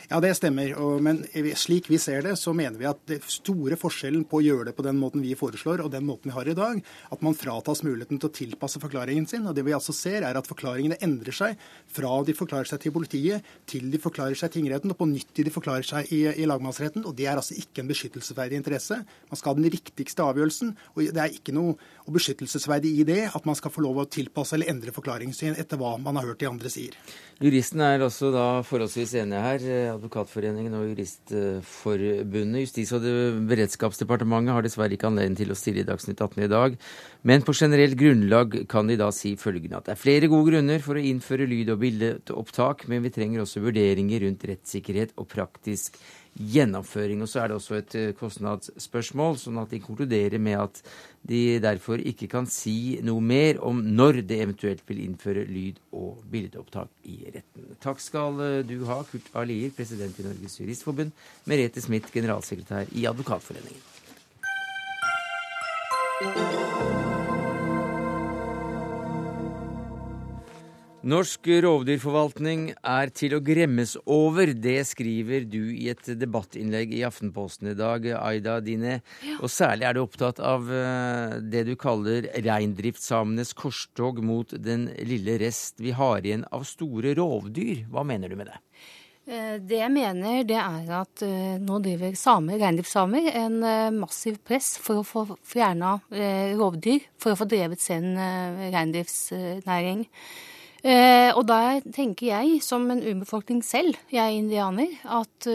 Ja, det stemmer. Men slik vi ser det, så mener vi at det store forskjellen på å gjøre det på den måten vi foreslår, og den måten vi har i dag, at man fratas muligheten til å tilpasse forklaringen sin. Og det vi altså ser, er at forklaringene endrer seg fra de forklarer seg til politiet, til de forklarer seg tingretten, og på nytt til de forklarer seg i, i lagmannsretten. Og det er altså ikke en beskyttelsesverdig interesse. Man skal ha den riktigste avgjørelsen, og det er ikke noe beskyttelsesverdig i det at man skal få lov å tilpasse eller endre forklaringen sin etter hva man har hørt de andre sier. Juristen er også da forholdsvis enig her. Advokatforeningen og Juristforbundet. Justis- og beredskapsdepartementet har dessverre ikke anledning til å stille i Dagsnytt 18 i dag. Men på generelt grunnlag kan de da si følgende at det er flere gode grunner for å innføre lyd- og bildeopptak, men vi trenger også vurderinger rundt rettssikkerhet og praktisk gjennomføring. Og så er det også et eh, kostnadsspørsmål, sånn at de konkluderer med at de derfor ikke kan si noe mer om når det eventuelt vil innføre lyd- og bildeopptak i retten. Takk skal eh, du ha, Kurt Alier, president i Norges Juristforbund, Merete Smith, generalsekretær i Advokatforeningen. Norsk rovdyrforvaltning er til å gremmes over. Det skriver du i et debattinnlegg i Aftenposten i dag, Aida Dine. Og særlig er du opptatt av eh, det du kaller reindriftssamenes korstog mot den lille rest vi har igjen av store rovdyr. Hva mener du med det? Eh, det jeg mener, det er at uh, nå driver samer, reindriftssamer en massiv press for å få fjerna rovdyr, for å få drevet sin reindriftsnæring. Og da tenker jeg, som en urbefolkning selv, jeg er indianer, at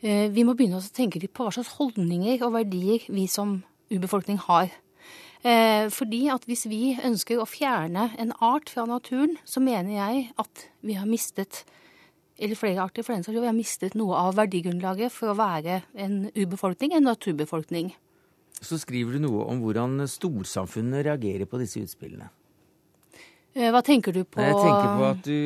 vi må begynne å tenke litt på hva slags holdninger og verdier vi som urbefolkning har. fordi at hvis vi ønsker å fjerne en art fra naturen, så mener jeg at vi har mistet eller flere arter for den saks skyld, har mistet noe av verdigrunnlaget for å være en urbefolkning, en naturbefolkning. Så skriver du noe om hvordan storsamfunnet reagerer på disse utspillene. Eh, hva tenker du på? Jeg tenker på at du,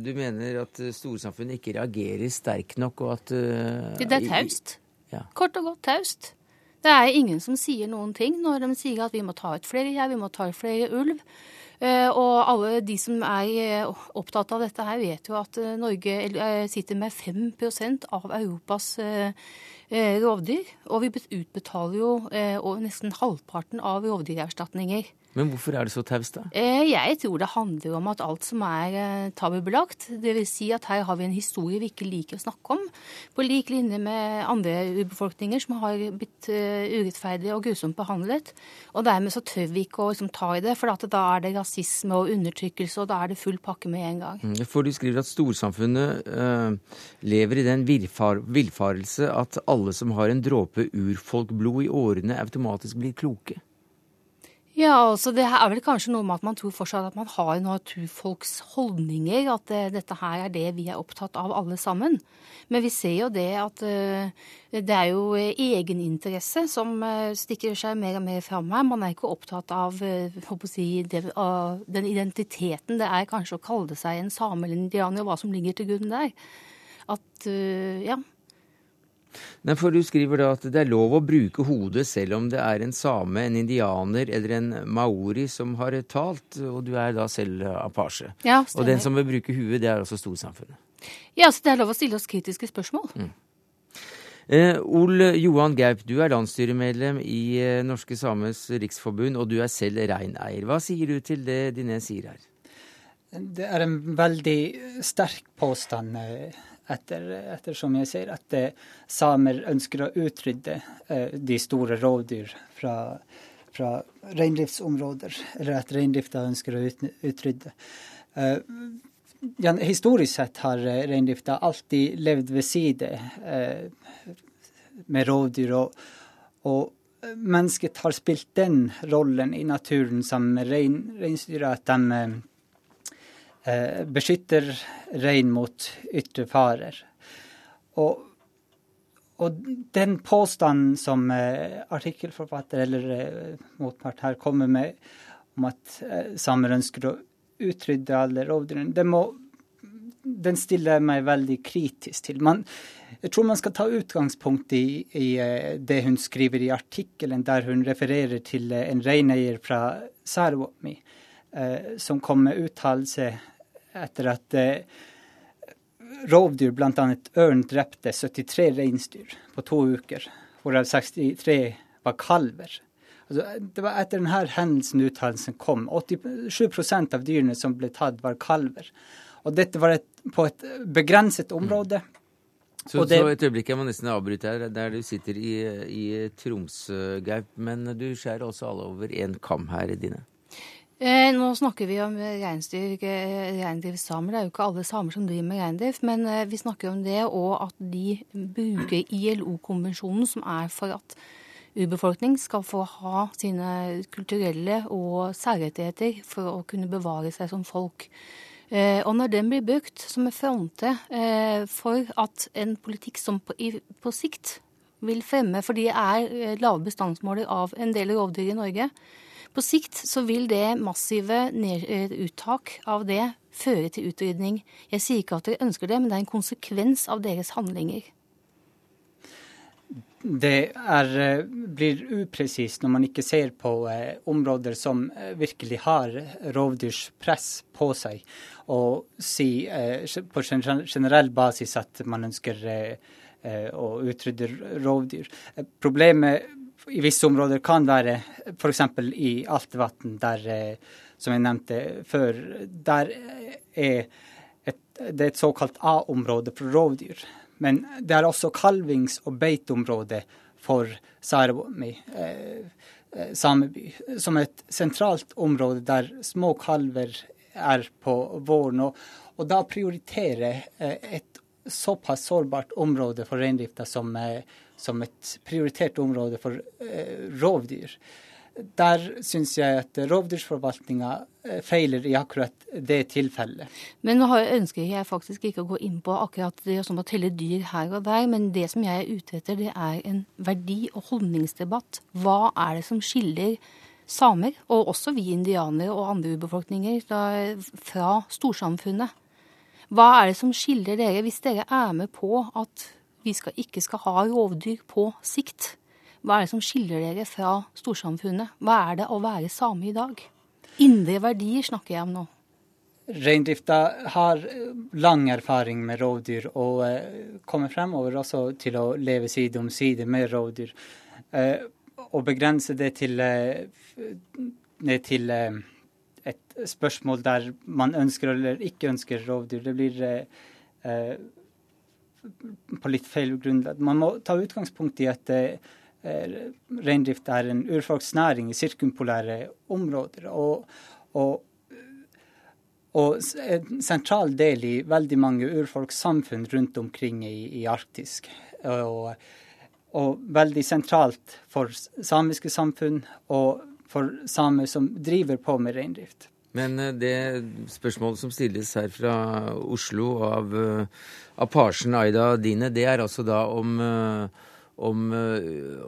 du mener at storsamfunnet ikke reagerer sterkt nok, og at uh, Det er taust. Ja. Kort og godt taust. Det er ingen som sier noen ting når de sier at vi må ta ut flere jær, vi må ta ut flere ulv. Eh, og alle de som er eh, opptatt av dette her, vet jo at eh, Norge sitter med 5% av Europas rovdyr. Og vi utbetaler jo nesten halvparten av rovdyrerstatninger. Men hvorfor er det så taust, da? Eh, jeg tror det handler om at alt som er eh, tabubelagt. Dvs. Si at her har vi en historie vi ikke liker å snakke om. På lik linje med andre urbefolkninger som har blitt eh, urettferdig og grusomt behandlet. Og dermed så tør vi ikke å liksom, ta i det, for da er det rasisme og undertrykkelse, og da er det full pakke med en gang. Mm, for du skriver at storsamfunnet øh, lever i den villfar villfarelse at alle som har en dråpe urfolkblod i årene, automatisk blir kloke. Ja, altså det er vel kanskje noe med at man tror fortsatt at man har naturfolks holdninger. At eh, dette her er det vi er opptatt av alle sammen. Men vi ser jo det at uh, det er jo egeninteresse som uh, stikker seg mer og mer fram her. Man er ikke opptatt av uh, si, det, den identiteten det er kanskje å kalle seg en same eller indianer, og hva som ligger til grunn der. At, ja, Nei, for Du skriver da at det er lov å bruke hodet selv om det er en same, en indianer eller en maori som har talt, og du er da selv apasje. Ja, og den som vil bruke huet, det er altså storsamfunnet. Ja, så det er lov å stille oss kritiske spørsmål. Mm. Eh, Ol Johan Gaup, du er landsstyremedlem i eh, Norske Samers Riksforbund, og du er selv reineier. Hva sier du til det Diné sier her? Det er en veldig sterk påstand. Eh etter, ettersom jeg ser at eh, samer ønsker å utrydde eh, de store rovdyr fra, fra reindriftsområder, eller at reindrifta ønsker å utrydde. Eh, ja, historisk sett har reindrifta alltid levd ved side med rovdyr. og, og mennesket har spilt den rollen i naturen sammen med rein, reinsdyra, at de beskytter rein mot ytre farer. Og, og den påstanden som eh, artikkelforfatter eller eh, motpart her kommer med, om at eh, samer ønsker å utrydde alle rovdyrene, den, den stiller meg veldig kritisk til. Man, jeg tror man skal ta utgangspunkt i, i, eh, det hun skriver i artikkelen, der hun refererer til eh, en reineier fra Sápmi eh, som kom med uttalelse etter at eh, rovdyr, bl.a. ørn, drepte 73 reinsdyr på to uker, hvorav 63 var kalver. Altså, det var etter denne hendelsen uttalelsen kom. 87% av dyrene som ble tatt, var kalver. Og dette var et, på et begrenset område. Mm. Så, det, så, et øyeblikk, jeg må nesten avbryte her, der du sitter i, i Tromsø, Gaup. Men du skjærer også alle over én kam her, Dine. Eh, nå snakker vi om reinsdyr, eh, reindriftssamer. Det er jo ikke alle samer som driver med reindrift, men eh, vi snakker om det og at de bruker ILO-konvensjonen, som er for at urbefolkning skal få ha sine kulturelle og særrettigheter for å kunne bevare seg som folk. Og når den blir brukt som en fronte for at en politikk som på, på sikt vil fremme, for de er lave bestandsmåler av en del rovdyr i Norge, på sikt så vil det massive eh, uttak av det føre til utrydning. Jeg sier ikke at dere ønsker det, men det er en konsekvens av deres handlinger. Det er eh, blir upresist når man ikke ser på eh, områder som virkelig har rovdyrspress på seg, og si på generell basis at man ønsker å utrydde rovdyr. Problemet i visse områder kan være f.eks. i Altevatn, der, som jeg nevnte før, der er et, det er et såkalt A-område for rovdyr. Men det er også kalvings- og beiteområde for Sarabomi eh, eh, sameby, som et sentralt område der små kalver er på våren. Og, og da prioritere eh, et såpass sårbart område for reindrifta som, eh, som, et prioritert område for eh, rovdyr der syns jeg at rovdyrforvaltninga eh, feiler i akkurat det tilfellet. Men nå ønsker jeg faktisk ikke å gå inn på akkurat det som å telle dyr her og der, men det som jeg er ute etter, det er en verdi- og holdningsdebatt. Hva er det som skiller samer, og også vi indianere og andre urbefolkninger, fra storsamfunnet? Hva er det som skiller dere, hvis dere er med på at vi skal, ikke skal ha rovdyr på sikt? Hva er det som skiller dere fra storsamfunnet? Hva er det å være same i dag? Indre verdier snakker jeg om nå. Reindrifta har lang erfaring med rovdyr og uh, kommer fremover også til å leve side om side med rovdyr. Å begrense det til, uh, til et spørsmål der man ønsker eller ikke ønsker rovdyr, det blir på litt feil grunnlag. Man må ta utgangspunkt i at Eh, reindrift er en urfolksnæring i sirkumpolære områder. Og, og, og, en sentral del i veldig mange urfolkssamfunn rundt omkring i, i Arktis. Og, og, veldig sentralt for samiske samfunn og for samer som driver på med reindrift. Men eh, det spørsmålet som stilles her fra Oslo av, eh, av Parsen Aida Dine, det er altså da om om, eh,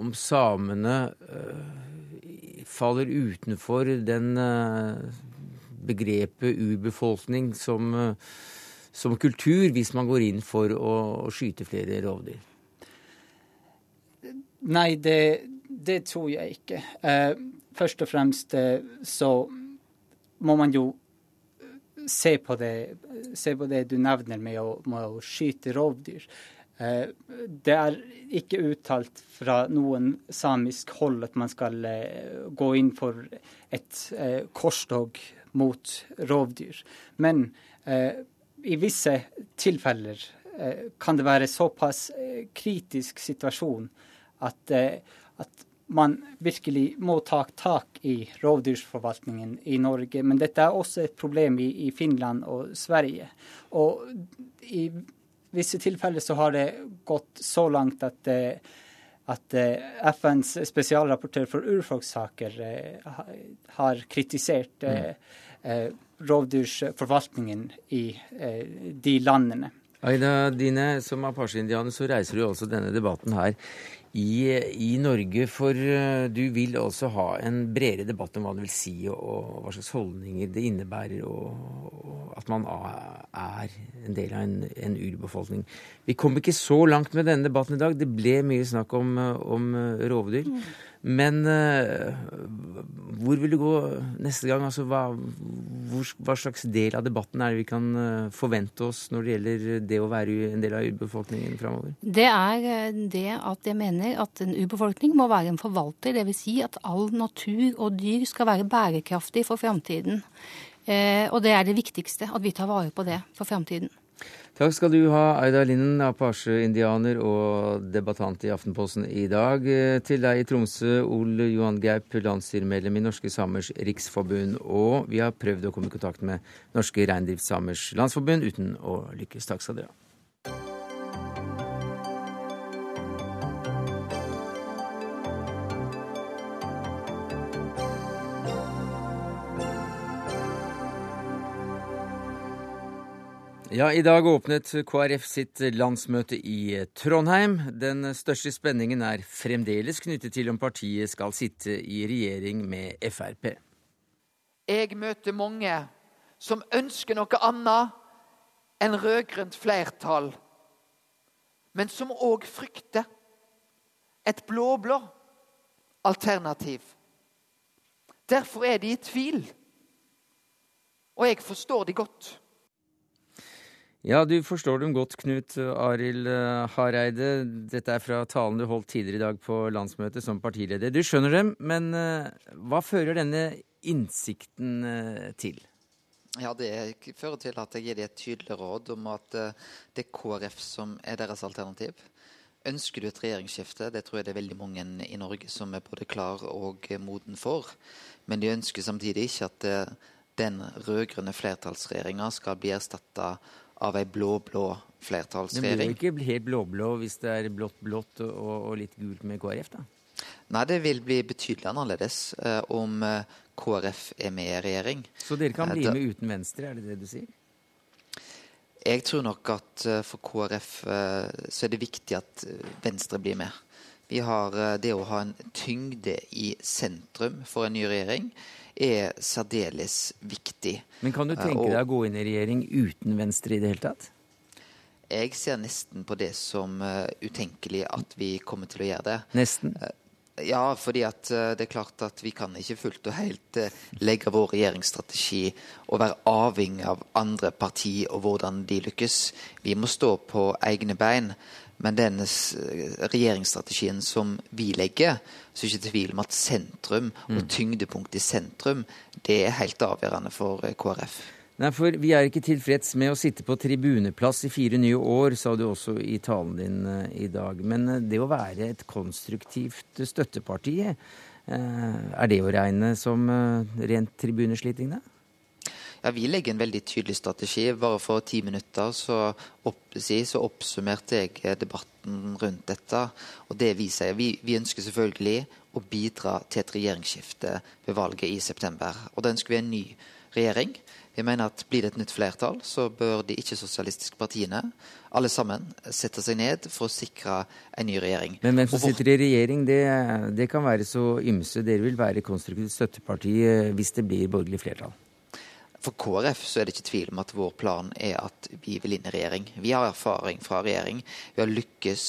om samene eh, faller utenfor den begrepet urbefolkning som, som, kultur, hvis man går inn for å, å skyte flere rovdyr? Nei, det, det, tror jeg ikke. først og fremst så må man jo se på det, se på det du nevner med å, med å skyte rovdyr. Eh, det er ikke uttalt fra noen samisk hold at man skal eh, gå inn for et eh, korstog mot rovdyr. Men i visse tilfeller kan det være såpass kritisk situasjon at, at man virkelig må ta tak i rovdyrforvaltningen i Norge. Men dette er også et problem i, i Finland og Sverige. Og i visse tilfeller så har det gått så langt at, eh, at eh, FNs spesialrapportør for urfolkssaker eh, har kritisert mm. rovdyrsforvaltningen i de landene. Aida Dine, som apache-indianer, så reiser du altså denne debatten her i, i, Norge. For eh, du vil også ha en bredere debatt om hva det vil si, og, og hva slags holdninger det innebærer, og, og at man er en del av en, en, urbefolkning. Vi kom ikke så langt med denne debatten i dag. Det ble mye snakk om, om rovdyr. Mm. Men uh, hvor vil du gå neste gang? Altså, hva, hvor, hva, slags del av debatten er det vi kan uh, forvente oss når det gjelder det å være en del av urbefolkningen framover? Det er eh, det at jeg mener at en urbefolkning må være en forvalter. Dvs. Si at all natur og dyr skal være bærekraftig for framtiden. Og det er det viktigste, at vi tar vare på det for framtiden. Takk skal du ha, Aida Linden, apasjeindianer og debattant i Aftenposten i dag. Til deg i Tromsø, Ole Johan Gaup, landsstyremedlem i Norske Samers Riksforbund. Og vi har prøvd å komme i kontakt med Norske Reindriftssamers Landsforbund uten å lykkes. Takk skal dere ha. Ja, I dag åpnet KrF sitt landsmøte i Trondheim. Den største spenningen er fremdeles knyttet til om partiet skal sitte i regjering med Frp. Jeg møter mange som ønsker noe annet enn rød-grønt flertall, men som òg frykter et blå-blå alternativ. Derfor er de i tvil. Og jeg forstår de godt. Ja, du forstår dem godt, Knut Arild eh, Hareide. Dette er fra talen du holdt tidligere i dag på landsmøtet som partileder. Du skjønner dem, men eh, hva fører denne innsikten eh, til? Ja, Det fører til at jeg gir dem et tydelig råd om at det er KrF som er deres alternativ. Ønsker du et regjeringsskifte? Det tror jeg det er veldig mange i Norge som er både klar og moden for. Men de ønsker samtidig ikke at den rød-grønne flertallsregjeringa skal bli erstatta av ei blå-blå flertallsregjering. Det blir jo ikke helt blå-blå hvis det er blått-blått og, og, litt gult med KrF, da? Nei, det vil bli betydelig annerledes eh, om eh, KrF er med i regjering. Så dere kan bli eh, med uten Venstre, er det det du sier? Jeg tror nok at eh, for KrF så er det viktig at Venstre blir med. Vi har det å ha en tyngde i sentrum for en ny regjering er særdeles viktig. Men kan du tenke deg å gå inn i regjering uten Venstre i det hele tatt? Jeg ser nesten på det som uh, utenkelig at vi kommer til å gjøre det. Nesten? Uh, ja, fordi at det er klart at vi kan ikke fullt og helt legge vår regjeringsstrategi og være avhengig av andre partier og hvordan de lykkes. Vi må stå på egne bein. Men den regjeringsstrategien som vi legger, så er det ikke tvil om at sentrum og tyngdepunktet tyngdepunkt i sentrum, det er helt avgjørende for eh, KrF. Nei, for Vi er ikke tilfreds med å sitte på tribuneplass i fire nye år, sa du også i talen din uh, i dag. Men det å være et konstruktivt støtteparti, er det å regne som rent tribunesliting, da? Ja, Vi legger en veldig tydelig strategi. Bare for ti minutter så, opp, så oppsummerte jeg eh, debatten rundt dette. Og det Vi sier, vi, vi ønsker selvfølgelig å bidra til et regjeringsskifte ved valget i september. Og da ønsker vi en ny regjering. Vi mener at Blir det et nytt flertall, så bør de ikke-sosialistiske partiene alle sammen sette seg ned for å sikre en ny regjering. Men hvem som sitter i regjering, det, det kan være så ymse. Dere vil være konstruktivt støtteparti eh, hvis det blir borgerlig flertall? For KrF så er det ikke tvil om at vår plan er at vi vil inn i regjering. Vi har erfaring fra regjering. Vi har lykkes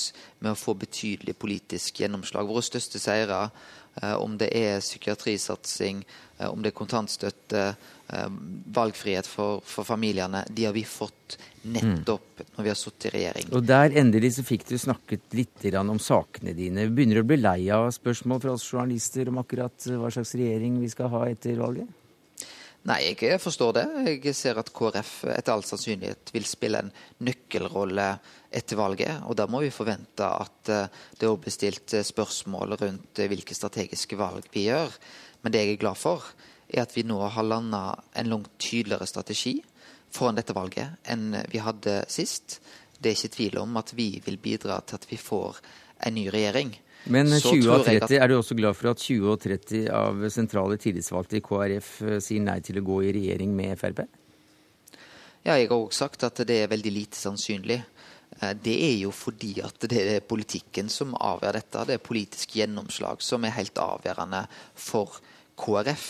med å få betydelig politisk gjennomslag. Våre største seire, eh, om det er psykiatrisatsing, eh, om det er kontantstøtte, eh, valgfrihet for, for, familiene, de har vi fått nettopp mm. når vi har sittet i regjering. Og der endelig så fikk du snakket litt om sakene dine. Begynner du å bli lei av spørsmål fra oss journalister om akkurat hva slags regjering vi skal ha etter valget? Nei, jeg forstår det. Jeg ser at KrF etter all sannsynlighet vil spille en nøkkelrolle etter valget. Og da må vi forvente at eh, det er bestilt eh, spørsmål rundt eh, hvilke strategiske valg vi gjør. Men det jeg er glad for, er at vi nå har landa en langt tydeligere strategi foran dette valget enn vi hadde sist. Det er ikke tvil om at vi vil bidra til at vi får en ny regjering. Men 20 og 30, at... er du også glad for at 20 og 30 av sentrale tillitsvalgte i KrF eh, sier nei til å gå i regjering med Frp? Ja, jeg har òg sagt at det er veldig lite sannsynlig. Eh, det er jo fordi at det er politikken som avgjør dette. Det er politisk gjennomslag som er helt avgjørende for KrF.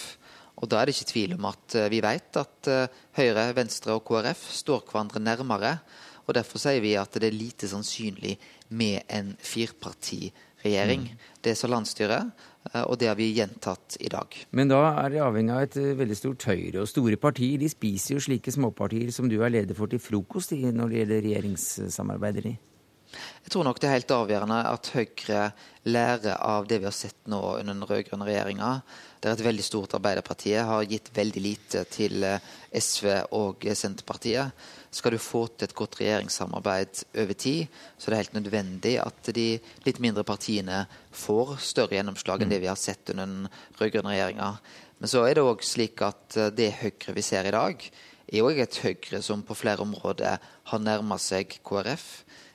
Og Da er det ikke tvil om at eh, vi vet at Høyre, Venstre og KrF står hverandre nærmere. og Derfor sier vi at det er lite sannsynlig med en firparti regjering. Mm. Det sa landsstyret, eh, og det har vi gjentatt i dag. Men da er det avhengig av et eh, veldig stort Høyre. Og store partier de spiser jo slike småpartier som du er leder for til frokost i, når det gjelder regjeringssamarbeider i. Jeg tror nok det er helt avgjørende at Høyre lærer av det vi har sett nå under den rød-grønne regjeringa. Der et veldig stort Arbeiderpartiet har gitt veldig lite til eh, SV og Senterpartiet. Skal du få til et godt regjeringssamarbeid over tid, så er det helt nødvendig at de litt mindre partiene får større gjennomslag enn det vi har sett under den rød-grønne regjeringa. Men så er det òg slik at eh, det Høyre vi ser i dag, er òg et Høyre som på flere områder har nærma seg KrF.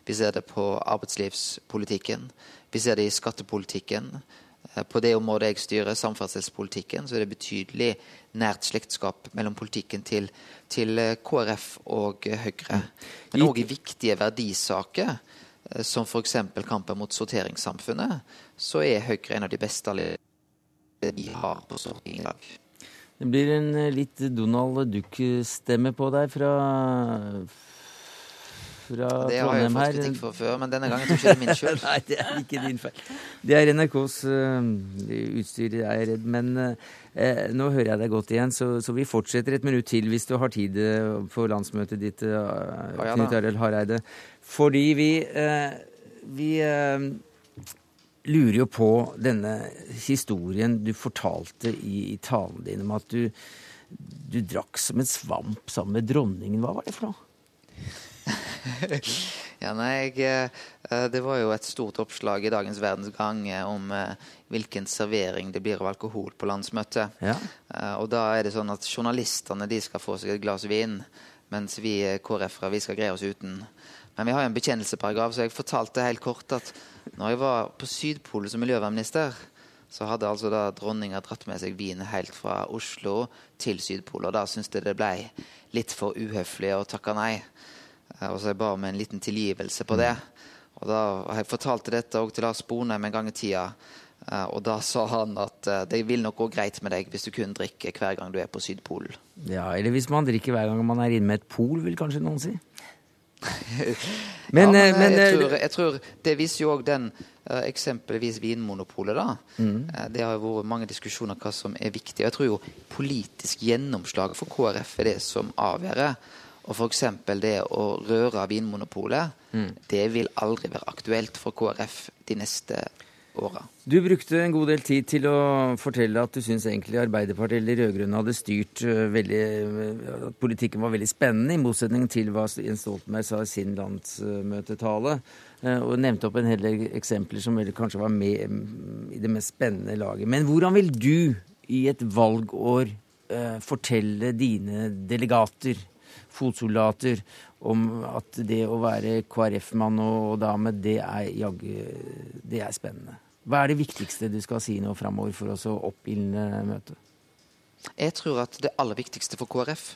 Vi ser det på arbeidslivspolitikken. Vi ser det i skattepolitikken. Eh, på det området jeg styrer, samferdselspolitikken, så er det betydelig nært slektskap mellom politikken til, til eh, KrF og Høyre. Men òg i viktige verdisaker, eh, som f.eks. kampen mot sorteringssamfunnet, så er Høyre en av de beste vi har på Stortinget i dag. Det blir en litt Donald Duck-stemme på deg fra fra Det har jeg jo fått her. kritikk for før, men denne gangen tror jeg ikke det er min skyld. Nei, det er ikke din feil. Det er NRKs uh, utstyr, er jeg redd. Men uh, nå hører jeg deg godt igjen, så, så, vi fortsetter et minutt til hvis du har tid på landsmøtet ditt, uh, ja, Knut Arild Hareide. Fordi vi, vi lurer jo på denne historien du fortalte i, i talen din om at du, du drakk som en svamp sammen med dronningen. Hva var det for noe? Ja, nei, jeg, Det var jo et stort oppslag i dagens Verdens Gang om hvilken servering det blir av alkohol på landsmøtet. Ja. Og da er det sånn at journalistene de skal få seg et glass vin, mens vi KrF-ere vi skal greie oss uten. Men vi har jo en bekjennelsesparagraf, så jeg fortalte helt kort at når jeg var på Sydpolen som miljøvernminister, så hadde altså da dronninga dratt med seg vin helt fra Oslo til Sydpolen. Og da syntes jeg det ble litt for uhøflig å takke nei. Og så jeg ba om en liten tilgivelse på det. Og da jeg fortalte dette òg til Lars Bonheim en gang i tida. Og da sa han at det vil nok gå greit med deg hvis du kun drikker hver gang du er på Sydpolen. Ja, eller hvis man drikker hver gang man er inne med et pol, vil kanskje noen si. men, ja, men, men jeg, tror, jeg, tror, det viser jo òg den eksempelvis Vinmonopolet, da. Mm. Det har jo vært mange diskusjoner hva som er viktig. Jeg tror jo politisk gjennomslag for KrF er det som avgjør. Og f.eks. det å røre Vinmonopolet, mm. det vil aldri være aktuelt for KrF de neste åra. Du brukte en god del tid til å fortelle at du syns egentlig Arbeiderpartiet eller de rød-grønne hadde styrt veldig At politikken var veldig spennende, i motsetning til hva Jens Stoltenberg sa i sin landsmøtetale. Og nevnte opp en hel del eksempler som kanskje var med i det mest spennende laget. Men hvordan vil du i et valgår fortelle dine delegater, fotsoldater, om at det å være KrF-mann og dame, det er jaggu det er spennende. Hva er det viktigste du skal si nå framover for å oppildne møtet? Jeg tror at det aller viktigste for KrF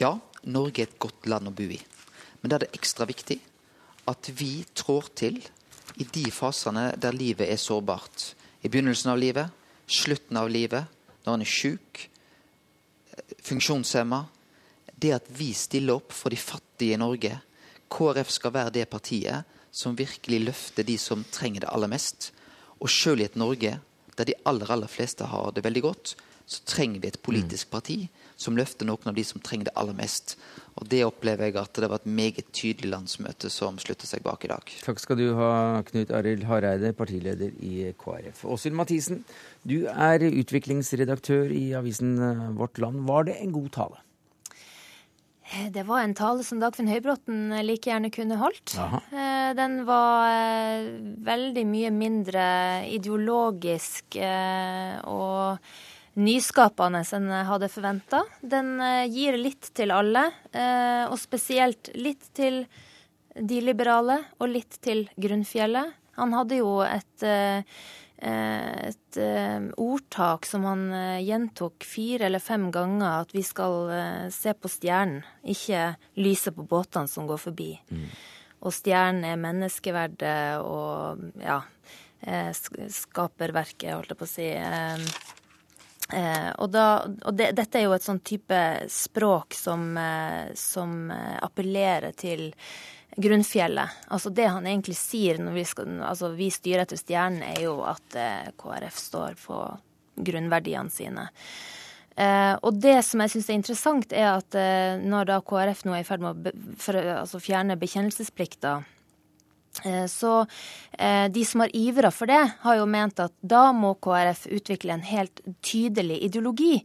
Ja, Norge er et godt land å bo i. Men da er det ekstra viktig at vi trår til i de fasene der livet er sårbart. I begynnelsen av livet, slutten av livet, når en er sjuk, funksjonshemma. Det at vi stiller opp for de fattige i Norge. KrF skal være det partiet som virkelig løfter de som trenger det aller mest. Og sjøl i et Norge der de aller aller fleste har det veldig godt, så trenger vi et politisk parti som løfter noen av de som trenger det aller mest. Og det opplever jeg at det var et meget tydelig landsmøte som slutter seg bak i dag. Takk skal du ha, Knut Arild Hareide, partileder i KrF. Åshild Mathisen, du er utviklingsredaktør i avisen Vårt Land. Var det en god tale? Det var en tale som Dagfinn Høybråten like gjerne kunne holdt. Aha. Den var veldig mye mindre ideologisk og nyskapende enn jeg hadde forventa. Den gir litt til alle, og spesielt litt til de liberale og litt til grunnfjellet. Han hadde jo et et ordtak som han gjentok fire eller fem ganger, at vi skal se på stjernen, ikke lyset på båtene som går forbi. Mm. Og stjernen er menneskeverdet og ja, skaperverket, holdt jeg på å si. Og, da, og det, dette er jo et sånn type språk som, som appellerer til grunnfjellet. Altså Det han egentlig sier når vi, skal, altså vi styrer etter stjernen, er jo at eh, KrF står på grunnverdiene sine. Eh, og det som jeg syns er interessant, er at eh, når da KrF nå er i ferd med å be, for, altså fjerne bekjennelsesplikta, eh, så eh, de som har ivra for det, har jo ment at da må KrF utvikle en helt tydelig ideologi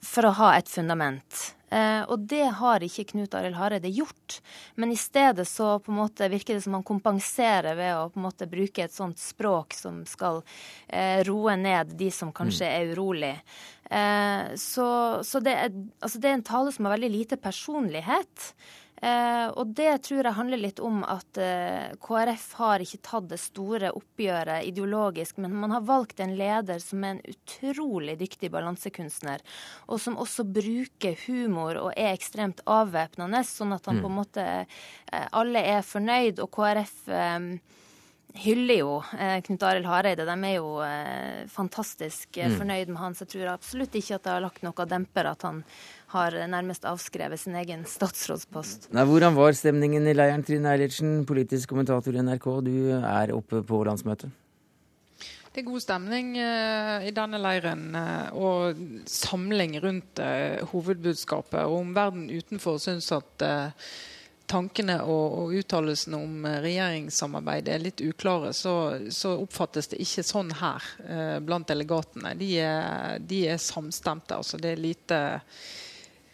for å ha et fundament. Eh, og det har ikke Knut Arild Hareide gjort. Men i stedet så på en måte virker det som han kompenserer ved å på en måte bruke et sånt språk som skal eh, roe ned de som kanskje mm. er urolig. Eh, så, så det, er, altså det er en tale som har veldig lite personlighet. Eh, og det tror jeg handler litt om at eh, KrF har ikke tatt det store oppgjøret ideologisk, men man har valgt en leder som er en utrolig dyktig balansekunstner, og som også bruker humor og er ekstremt avvæpnende, sånn at han mm. på en måte eh, Alle er fornøyd, og KrF hyller jo eh, Knut Arild Hareide. De er jo eh, fantastisk eh, Mm. fornøyd med han, så jeg tror absolutt ikke at det har lagt noe demper at han har nærmest avskrevet sin egen statsrådspost. Nei, hvordan var stemningen i leiren, Trine Eilertsen, politisk kommentator i NRK? Du er oppe på landsmøtet. Det er god stemning eh, i denne leiren eh, og samling rundt eh, hovedbudskapet. Og om verden utenfor syns at eh, tankene og, og uttalelsene om eh, regjeringssamarbeid er litt uklare, så, så oppfattes det ikke sånn her eh, blant delegatene. De er, de er samstemte. altså Det er lite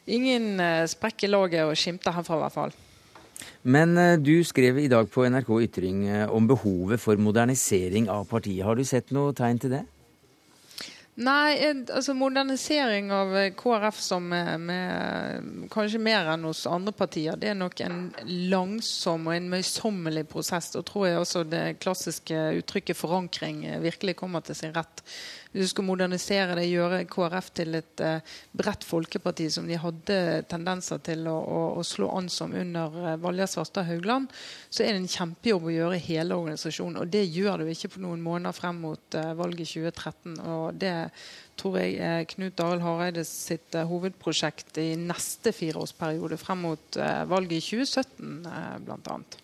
Ingen eh, sprekk i laget å skimte herfra, i hvert fall. Men eh, du skrev i dag på NRK Ytring eh, om behovet for modernisering av partiet. Har du sett noe tegn til det? Nei, altså modernisering av KrF som med, med, kanskje mer enn hos andre partier, det er nok en langsom og en møysommelig prosess. Da tror jeg også det klassiske uttrykket forankring virkelig kommer til sin rett. Hvis du skal modernisere det, gjøre KrF til et eh, bredt folkeparti som de hadde tendenser til å, å, å slå an som under eh, Valgerd Svarstad Haugland, så er det en kjempejobb å gjøre i hele organisasjonen. Og det gjør du ikke på noen måneder frem mot eh, valget 2013. Og det tror jeg er Knut Arild Hareide sitt hovedprosjekt i neste fireårsperiode frem mot valget i 2017, eh, blant annet.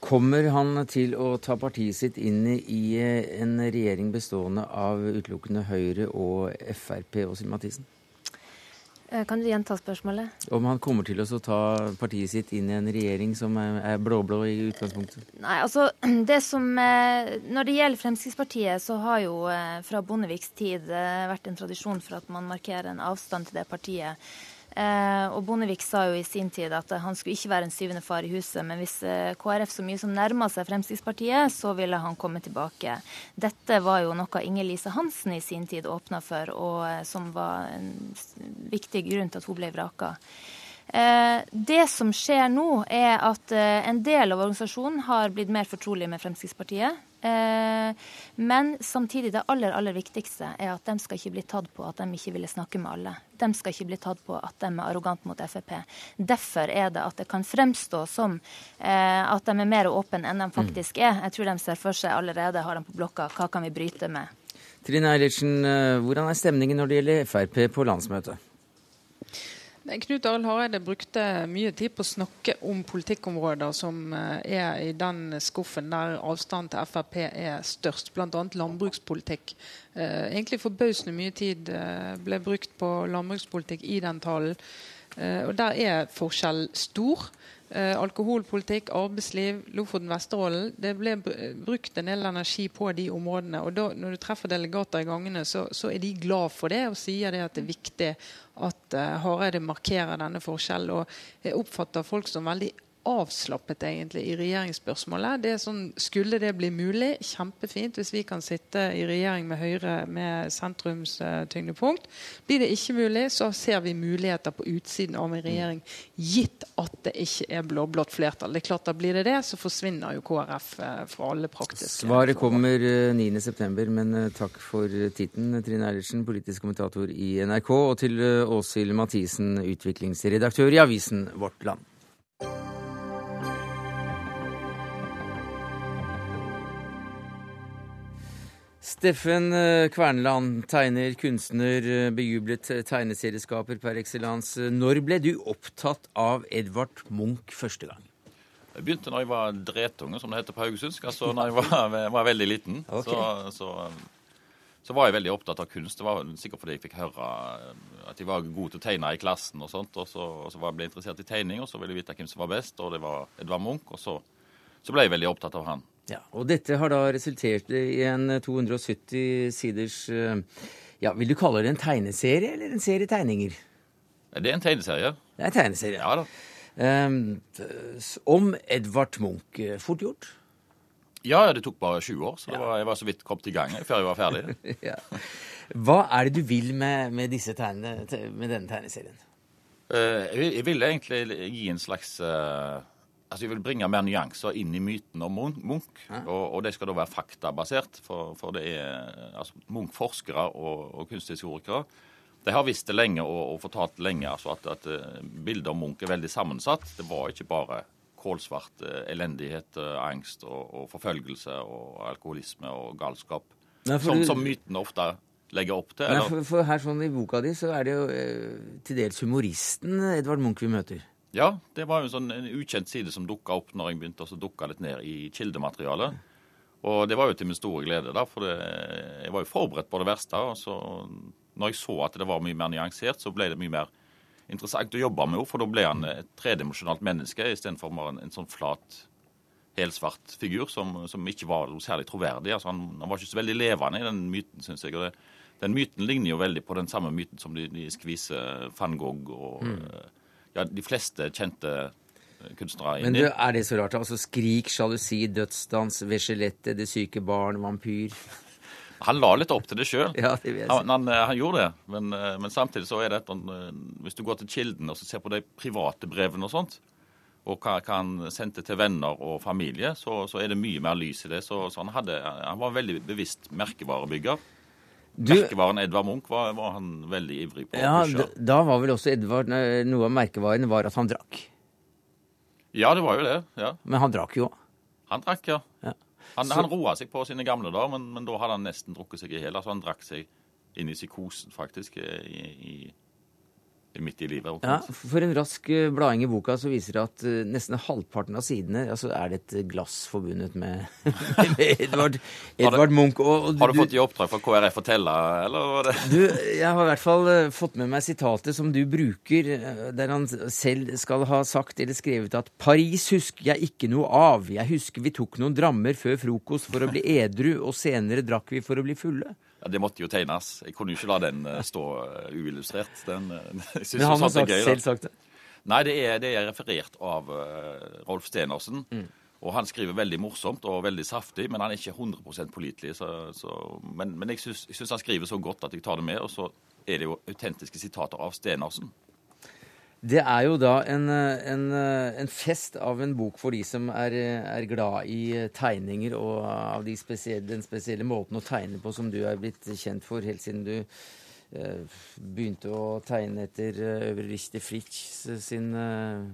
Kommer han til å ta partiet sitt inn i eh, en regjering bestående av utelukkende Høyre og Frp, Åshild Mathisen? Eh, Kan du gjenta spørsmålet? Om han kommer til å ta partiet sitt inn i en regjering som er blå-blå i utgangspunktet? Nei, altså det som eh, Når det gjelder Fremskrittspartiet, så har jo fra Bondeviks tid vært en tradisjon for at man markerer en avstand til det partiet. Eh, og Bondevik sa jo i sin tid at han skulle ikke være en syvende far i huset, men hvis eh, KrF så mye som nærma seg Fremskrittspartiet, så ville han komme tilbake. Dette var jo noe Inger-Lise Hansen i sin tid åpna for, og eh, som var en viktig grunn til at hun ble vraka. Det som skjer nå, er at en del av organisasjonen har blitt mer fortrolig med Fremskrittspartiet. Eh, men samtidig det aller aller viktigste er at de skal ikke bli tatt på at de ikke ville snakke med alle. De skal ikke bli tatt på at de er arrogante mot Frp. Derfor er det at det kan fremstå som eh, at de er mer åpne enn de faktisk er. Jeg tror de ser for seg allerede, har de på blokka, hva kan vi bryte med. Trine Eilertsen, eh, hvordan er stemningen når det gjelder Frp på landsmøtet? Knut Arild Hareide brukte mye tid på å snakke om politikkområder som eh, er i den skuffen der avstanden til Frp er størst, bl.a. landbrukspolitikk. Eh, egentlig forbausende mye tid eh, ble brukt på landbrukspolitikk i den talen. Og der er forskjell stor. Eh, alkoholpolitikk, arbeidsliv, Lofoten, Vesterålen. Det ble brukt en del energi på de områdene. og da, Når du treffer delegater i gangene, så, så er de glad for det og sier det at det er viktig at eh, Hareide markerer denne forskjellen. Og jeg oppfatter folk som veldig avslappet egentlig i regjeringsspørsmålet. Det er sånn, Skulle det bli mulig, kjempefint hvis vi kan sitte i regjering med Høyre med sentrumstyngdepunkt. Blir det ikke mulig, så ser vi muligheter på utsiden av en regjering, gitt at det ikke er blå-blått flertall. Det er klart da Blir det det, så forsvinner jo KrF eh, fra alle praktiske Svaret kommer eh, 9.9, men eh, takk for eh, titten, Trine Eilertsen, politisk kommentator i NRK, og til eh, Åshild Mathisen, utviklingsredaktør i avisen Vårt Land. Steffen eh, Kverneland, tegner, kunstner, eh, bejublet eh, tegneserieskaper per excellence. Når ble du opptatt av Edvard Munch første gang? Jeg begynte da jeg var dretunge, som det heter på haugesundsk. Altså da jeg var, var veldig liten. Okay. Så, så, så var jeg veldig opptatt av kunst. Det var sikkert fordi jeg fikk høre at jeg var god til å tegne i klassen. Og sånt, og så, og så var jeg ble interessert i tegning, og så ville jeg vite hvem som var best, og det var Edvard Munch. Og så, så ble jeg veldig opptatt av han. Ja, og dette har da resultert i en 270 siders eh, Ja, vil du kalle det en tegneserie eller en serie tegninger? Det er en tegneserie. Det er en tegneserie. Ja da. Um, om Edvard Munch. Eh, Fort gjort? Ja, det tok bare 20 år, så det var, jeg var så vidt kommet i gang før jeg var ferdig. ja. Hva er det du vil med, med, disse tegnene, med denne tegneserien? Uh, jeg, jeg ville egentlig gi en slags eh, Altså, Jeg vil bringe mer nyanser inn i myten om Munch. Og, og det skal da være faktabasert. For, for det er altså, Munch-forskere og, og kunsthistorikere de har visst det lenge og, og fortalt lenge altså at, at eh, bildet om Munch er veldig sammensatt. Det var ikke bare kålsvart eh, elendighet, eh, angst og, og forfølgelse og alkoholisme og galskap. Nei, som, som mytene ofte legger opp til. Nei, for, for her sånn I boka di så er det jo eh, til dels humoristen Edvard Munch vi møter. Ja, det var jo en sånn en ukjent side som dukka opp når jeg begynte å dukke litt ned i kildematerialet. Og det var jo til min store glede, da, for det, jeg var jo forberedt på det verste. Og så når jeg så at det var mye mer nyansert, så ble det mye mer interessant å jobbe med henne. For da ble han et tredimensjonalt menneske istedenfor en, en sånn flat, helsvart figur som, som ikke var noe særlig troverdig. Altså, han, han var ikke så veldig levende i den myten, syns jeg. og det, den myten ligner jo veldig på den samme myten som de, de skviser van Gogh og Mm. Eh, ja, de fleste kjente kunstnere kunstnere i. Men du, er det så rart? Altså Skrik, sjalusi, dødsdans, ved skjelettet, Det syke barn, vampyr. Han la litt opp til det sjøl. Ja, han, han, eh, han gjorde det, men, eh, men samtidig så er det et, eh, Hvis du går til kilden og så ser på de private brevene og sånt, og hva, hva han sendte til venner og familie, så, så er det mye mer lys i det. Så, så han, hadde, han var veldig bevisst merkevarebygger. Du- Merkevaren Edvard Munch var, var han veldig ivrig på. Ja, da, da var vel også Edvard eh, Noe av merkevaren var at han drakk. Ja, det var jo det. ja. Men han drakk jo òg. Han drakk, ja. Ja. Han, Så- han roa seg på sine gamle dager, men, men da hadde han nesten drukket seg i hjel. Altså, han drakk seg inn i psykosen, faktisk, i, i, i midt i livet. Ja, for en rask eh, blading i boka så viser det at eh, nesten halvparten av sidene altså er det et glass forbundet med, med Edvard, Edvard Munch. Og, og Har du fått i oppdrag fra KrF å telle, eller? Du, jeg har i hvert fall eh, fått med meg sitatet som du bruker, eh, der han selv skal ha sagt eller skrevet at Paris husker jeg ikke noe av. Jeg husker vi tok noen drammer før frokost for å bli edru, og senere drakk vi for å bli fulle. Ja, det måtte jo tegnes. Jeg kunne jo ikke la den eh, stå eh, uillustrert. Den, eh, jeg Men han har sagt, gøy, selv sagt det. Nei, det er, det er referert av Rolf Stenersen. Mm. Og han skriver veldig morsomt og veldig saftig, men han er ikke 100 pålitelig. Men, men jeg syns han skriver så godt at jeg tar det med. Og så er det jo autentiske sitater av Stenersen. Det er jo da en, eh, en, eh, en fest av en bok for de som er, eh, er glad i tegninger, og av de spesielle, den spesielle måten å tegne på som du er blitt kjent for helt siden du eh, begynte å tegne etter Øvre Richter Fritz sin eh,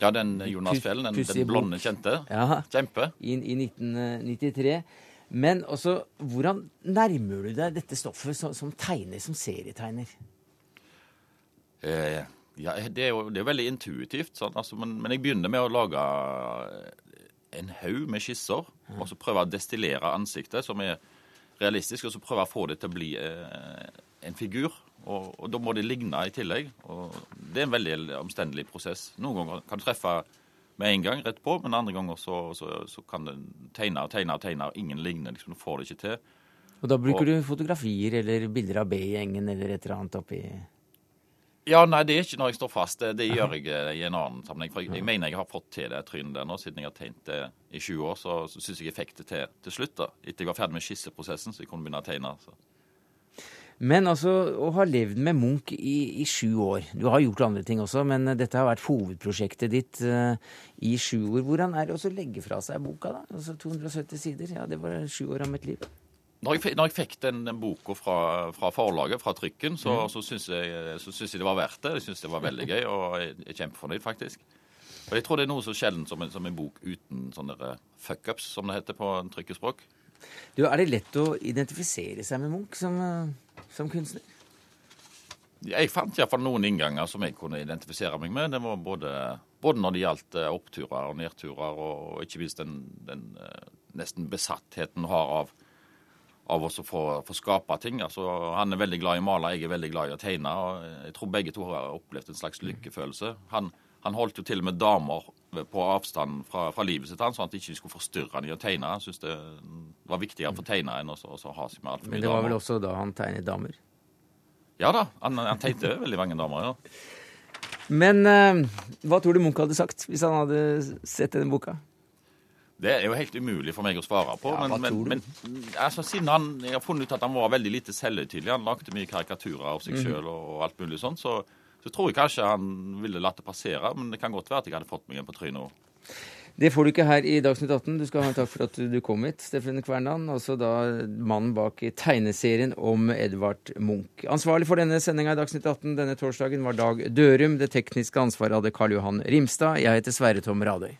Ja, den Jonas Fjell, den, den blonde kjente. Ja. Kjempe. I, I 1993. Men også, hvordan nærmer du deg dette stoffet som, som tegner, som serietegner? Eh, ja, det er jo det er veldig intuitivt, sånn, altså, men, men jeg begynner med å lage en haug med skisser, og så prøve å destillere ansiktet, som er realistisk, og så prøve å få det til å bli eh, en figur. Og, og da må det ligne i tillegg. og Det er en veldig omstendelig prosess. Noen ganger kan du treffe med en gang rett på, men andre ganger så, så, så kan du tegne og tegne og tegne, og ingen ligner. liksom, Du får det ikke til. Og da bruker Og- du fotografier eller bilder av B-gjengen eller et eller annet oppi Ja, nei, det er ikke når jeg står fast. Det, det gjør jeg eh, i en annen sammenheng. For jeg, jeg mener jeg har fått til det trynet der nå, siden jeg har tegnet det i 20 år. Så, så syns jeg jeg fikk det til til slutt, da. Etter jeg var ferdig med skisseprosessen, så jeg kunne begynne å tegne. Så. Men altså, å ha levd med Munch i, i sju år Du har gjort andre ting også, men eh, dette har vært hovedprosjektet ditt uh, i sju år. Hvordan er det å legge fra seg boka, da? Altså 270 sider. Ja, det var sju år av mitt liv. Når jeg, når jeg fikk den boka fra, fra forlaget, fra trykken, så, Mm. så syns jeg, jeg det var verdt det. Jeg syns det var veldig gøy, og jeg er kjempefornøyd, faktisk. Og jeg tror det er noe så sjeldent som som en bok uten sånne der fuckups, som det heter på trykkespråk. Du, Er det lett å identifisere seg med Munch som, eh, som kunstner? Jeg fant iallfall noen innganger som jeg kunne identifisere meg med. Det var både, både når det gjaldt eh, oppturer og nedturer, og ikke minst den, den eh, nesten besattheten hun har av, av oss å få, få skape ting. Altså, han er veldig glad i å male, jeg er veldig glad i å tegne. og Jeg tror begge to har opplevd en slags lykkefølelse. Han, han holdt jo til og med damer på avstand fra, fra livet sitt, han, sånn at de ikke skulle forstyrre han i å tegne. Han syntes det var viktigere å få tegne enn å ha seg med altfor mye damer. Men det var vel også da han tegnet damer. Ja da, han, han tegnte veldig mange damer. ja. Men uh, hva tror du Munch hadde sagt hvis han hadde sett denne boka? Det er jo helt umulig for meg å svare på. Ja, men, men, men altså, siden han, jeg har funnet ut at han var veldig lite selvhøytidelig, han lagde mye karikaturer av seg Mhm. sjøl og alt mulig sånn, så, så tror jeg kanskje han ville latt det passere. Men det kan godt være at jeg hadde fått meg en på trynet. Det får du ikke her i Dagsnytt 18. Du skal ha en takk for at du kom hit, Steffen Kvernan. Altså da mannen bak tegneserien om Edvard Munch. Ansvarlig for denne sendinga i Dagsnytt 18 denne torsdagen var Dag Dørum. Det tekniske ansvaret hadde Karl Johan Rimstad. Jeg heter Sverre Tom Radøy.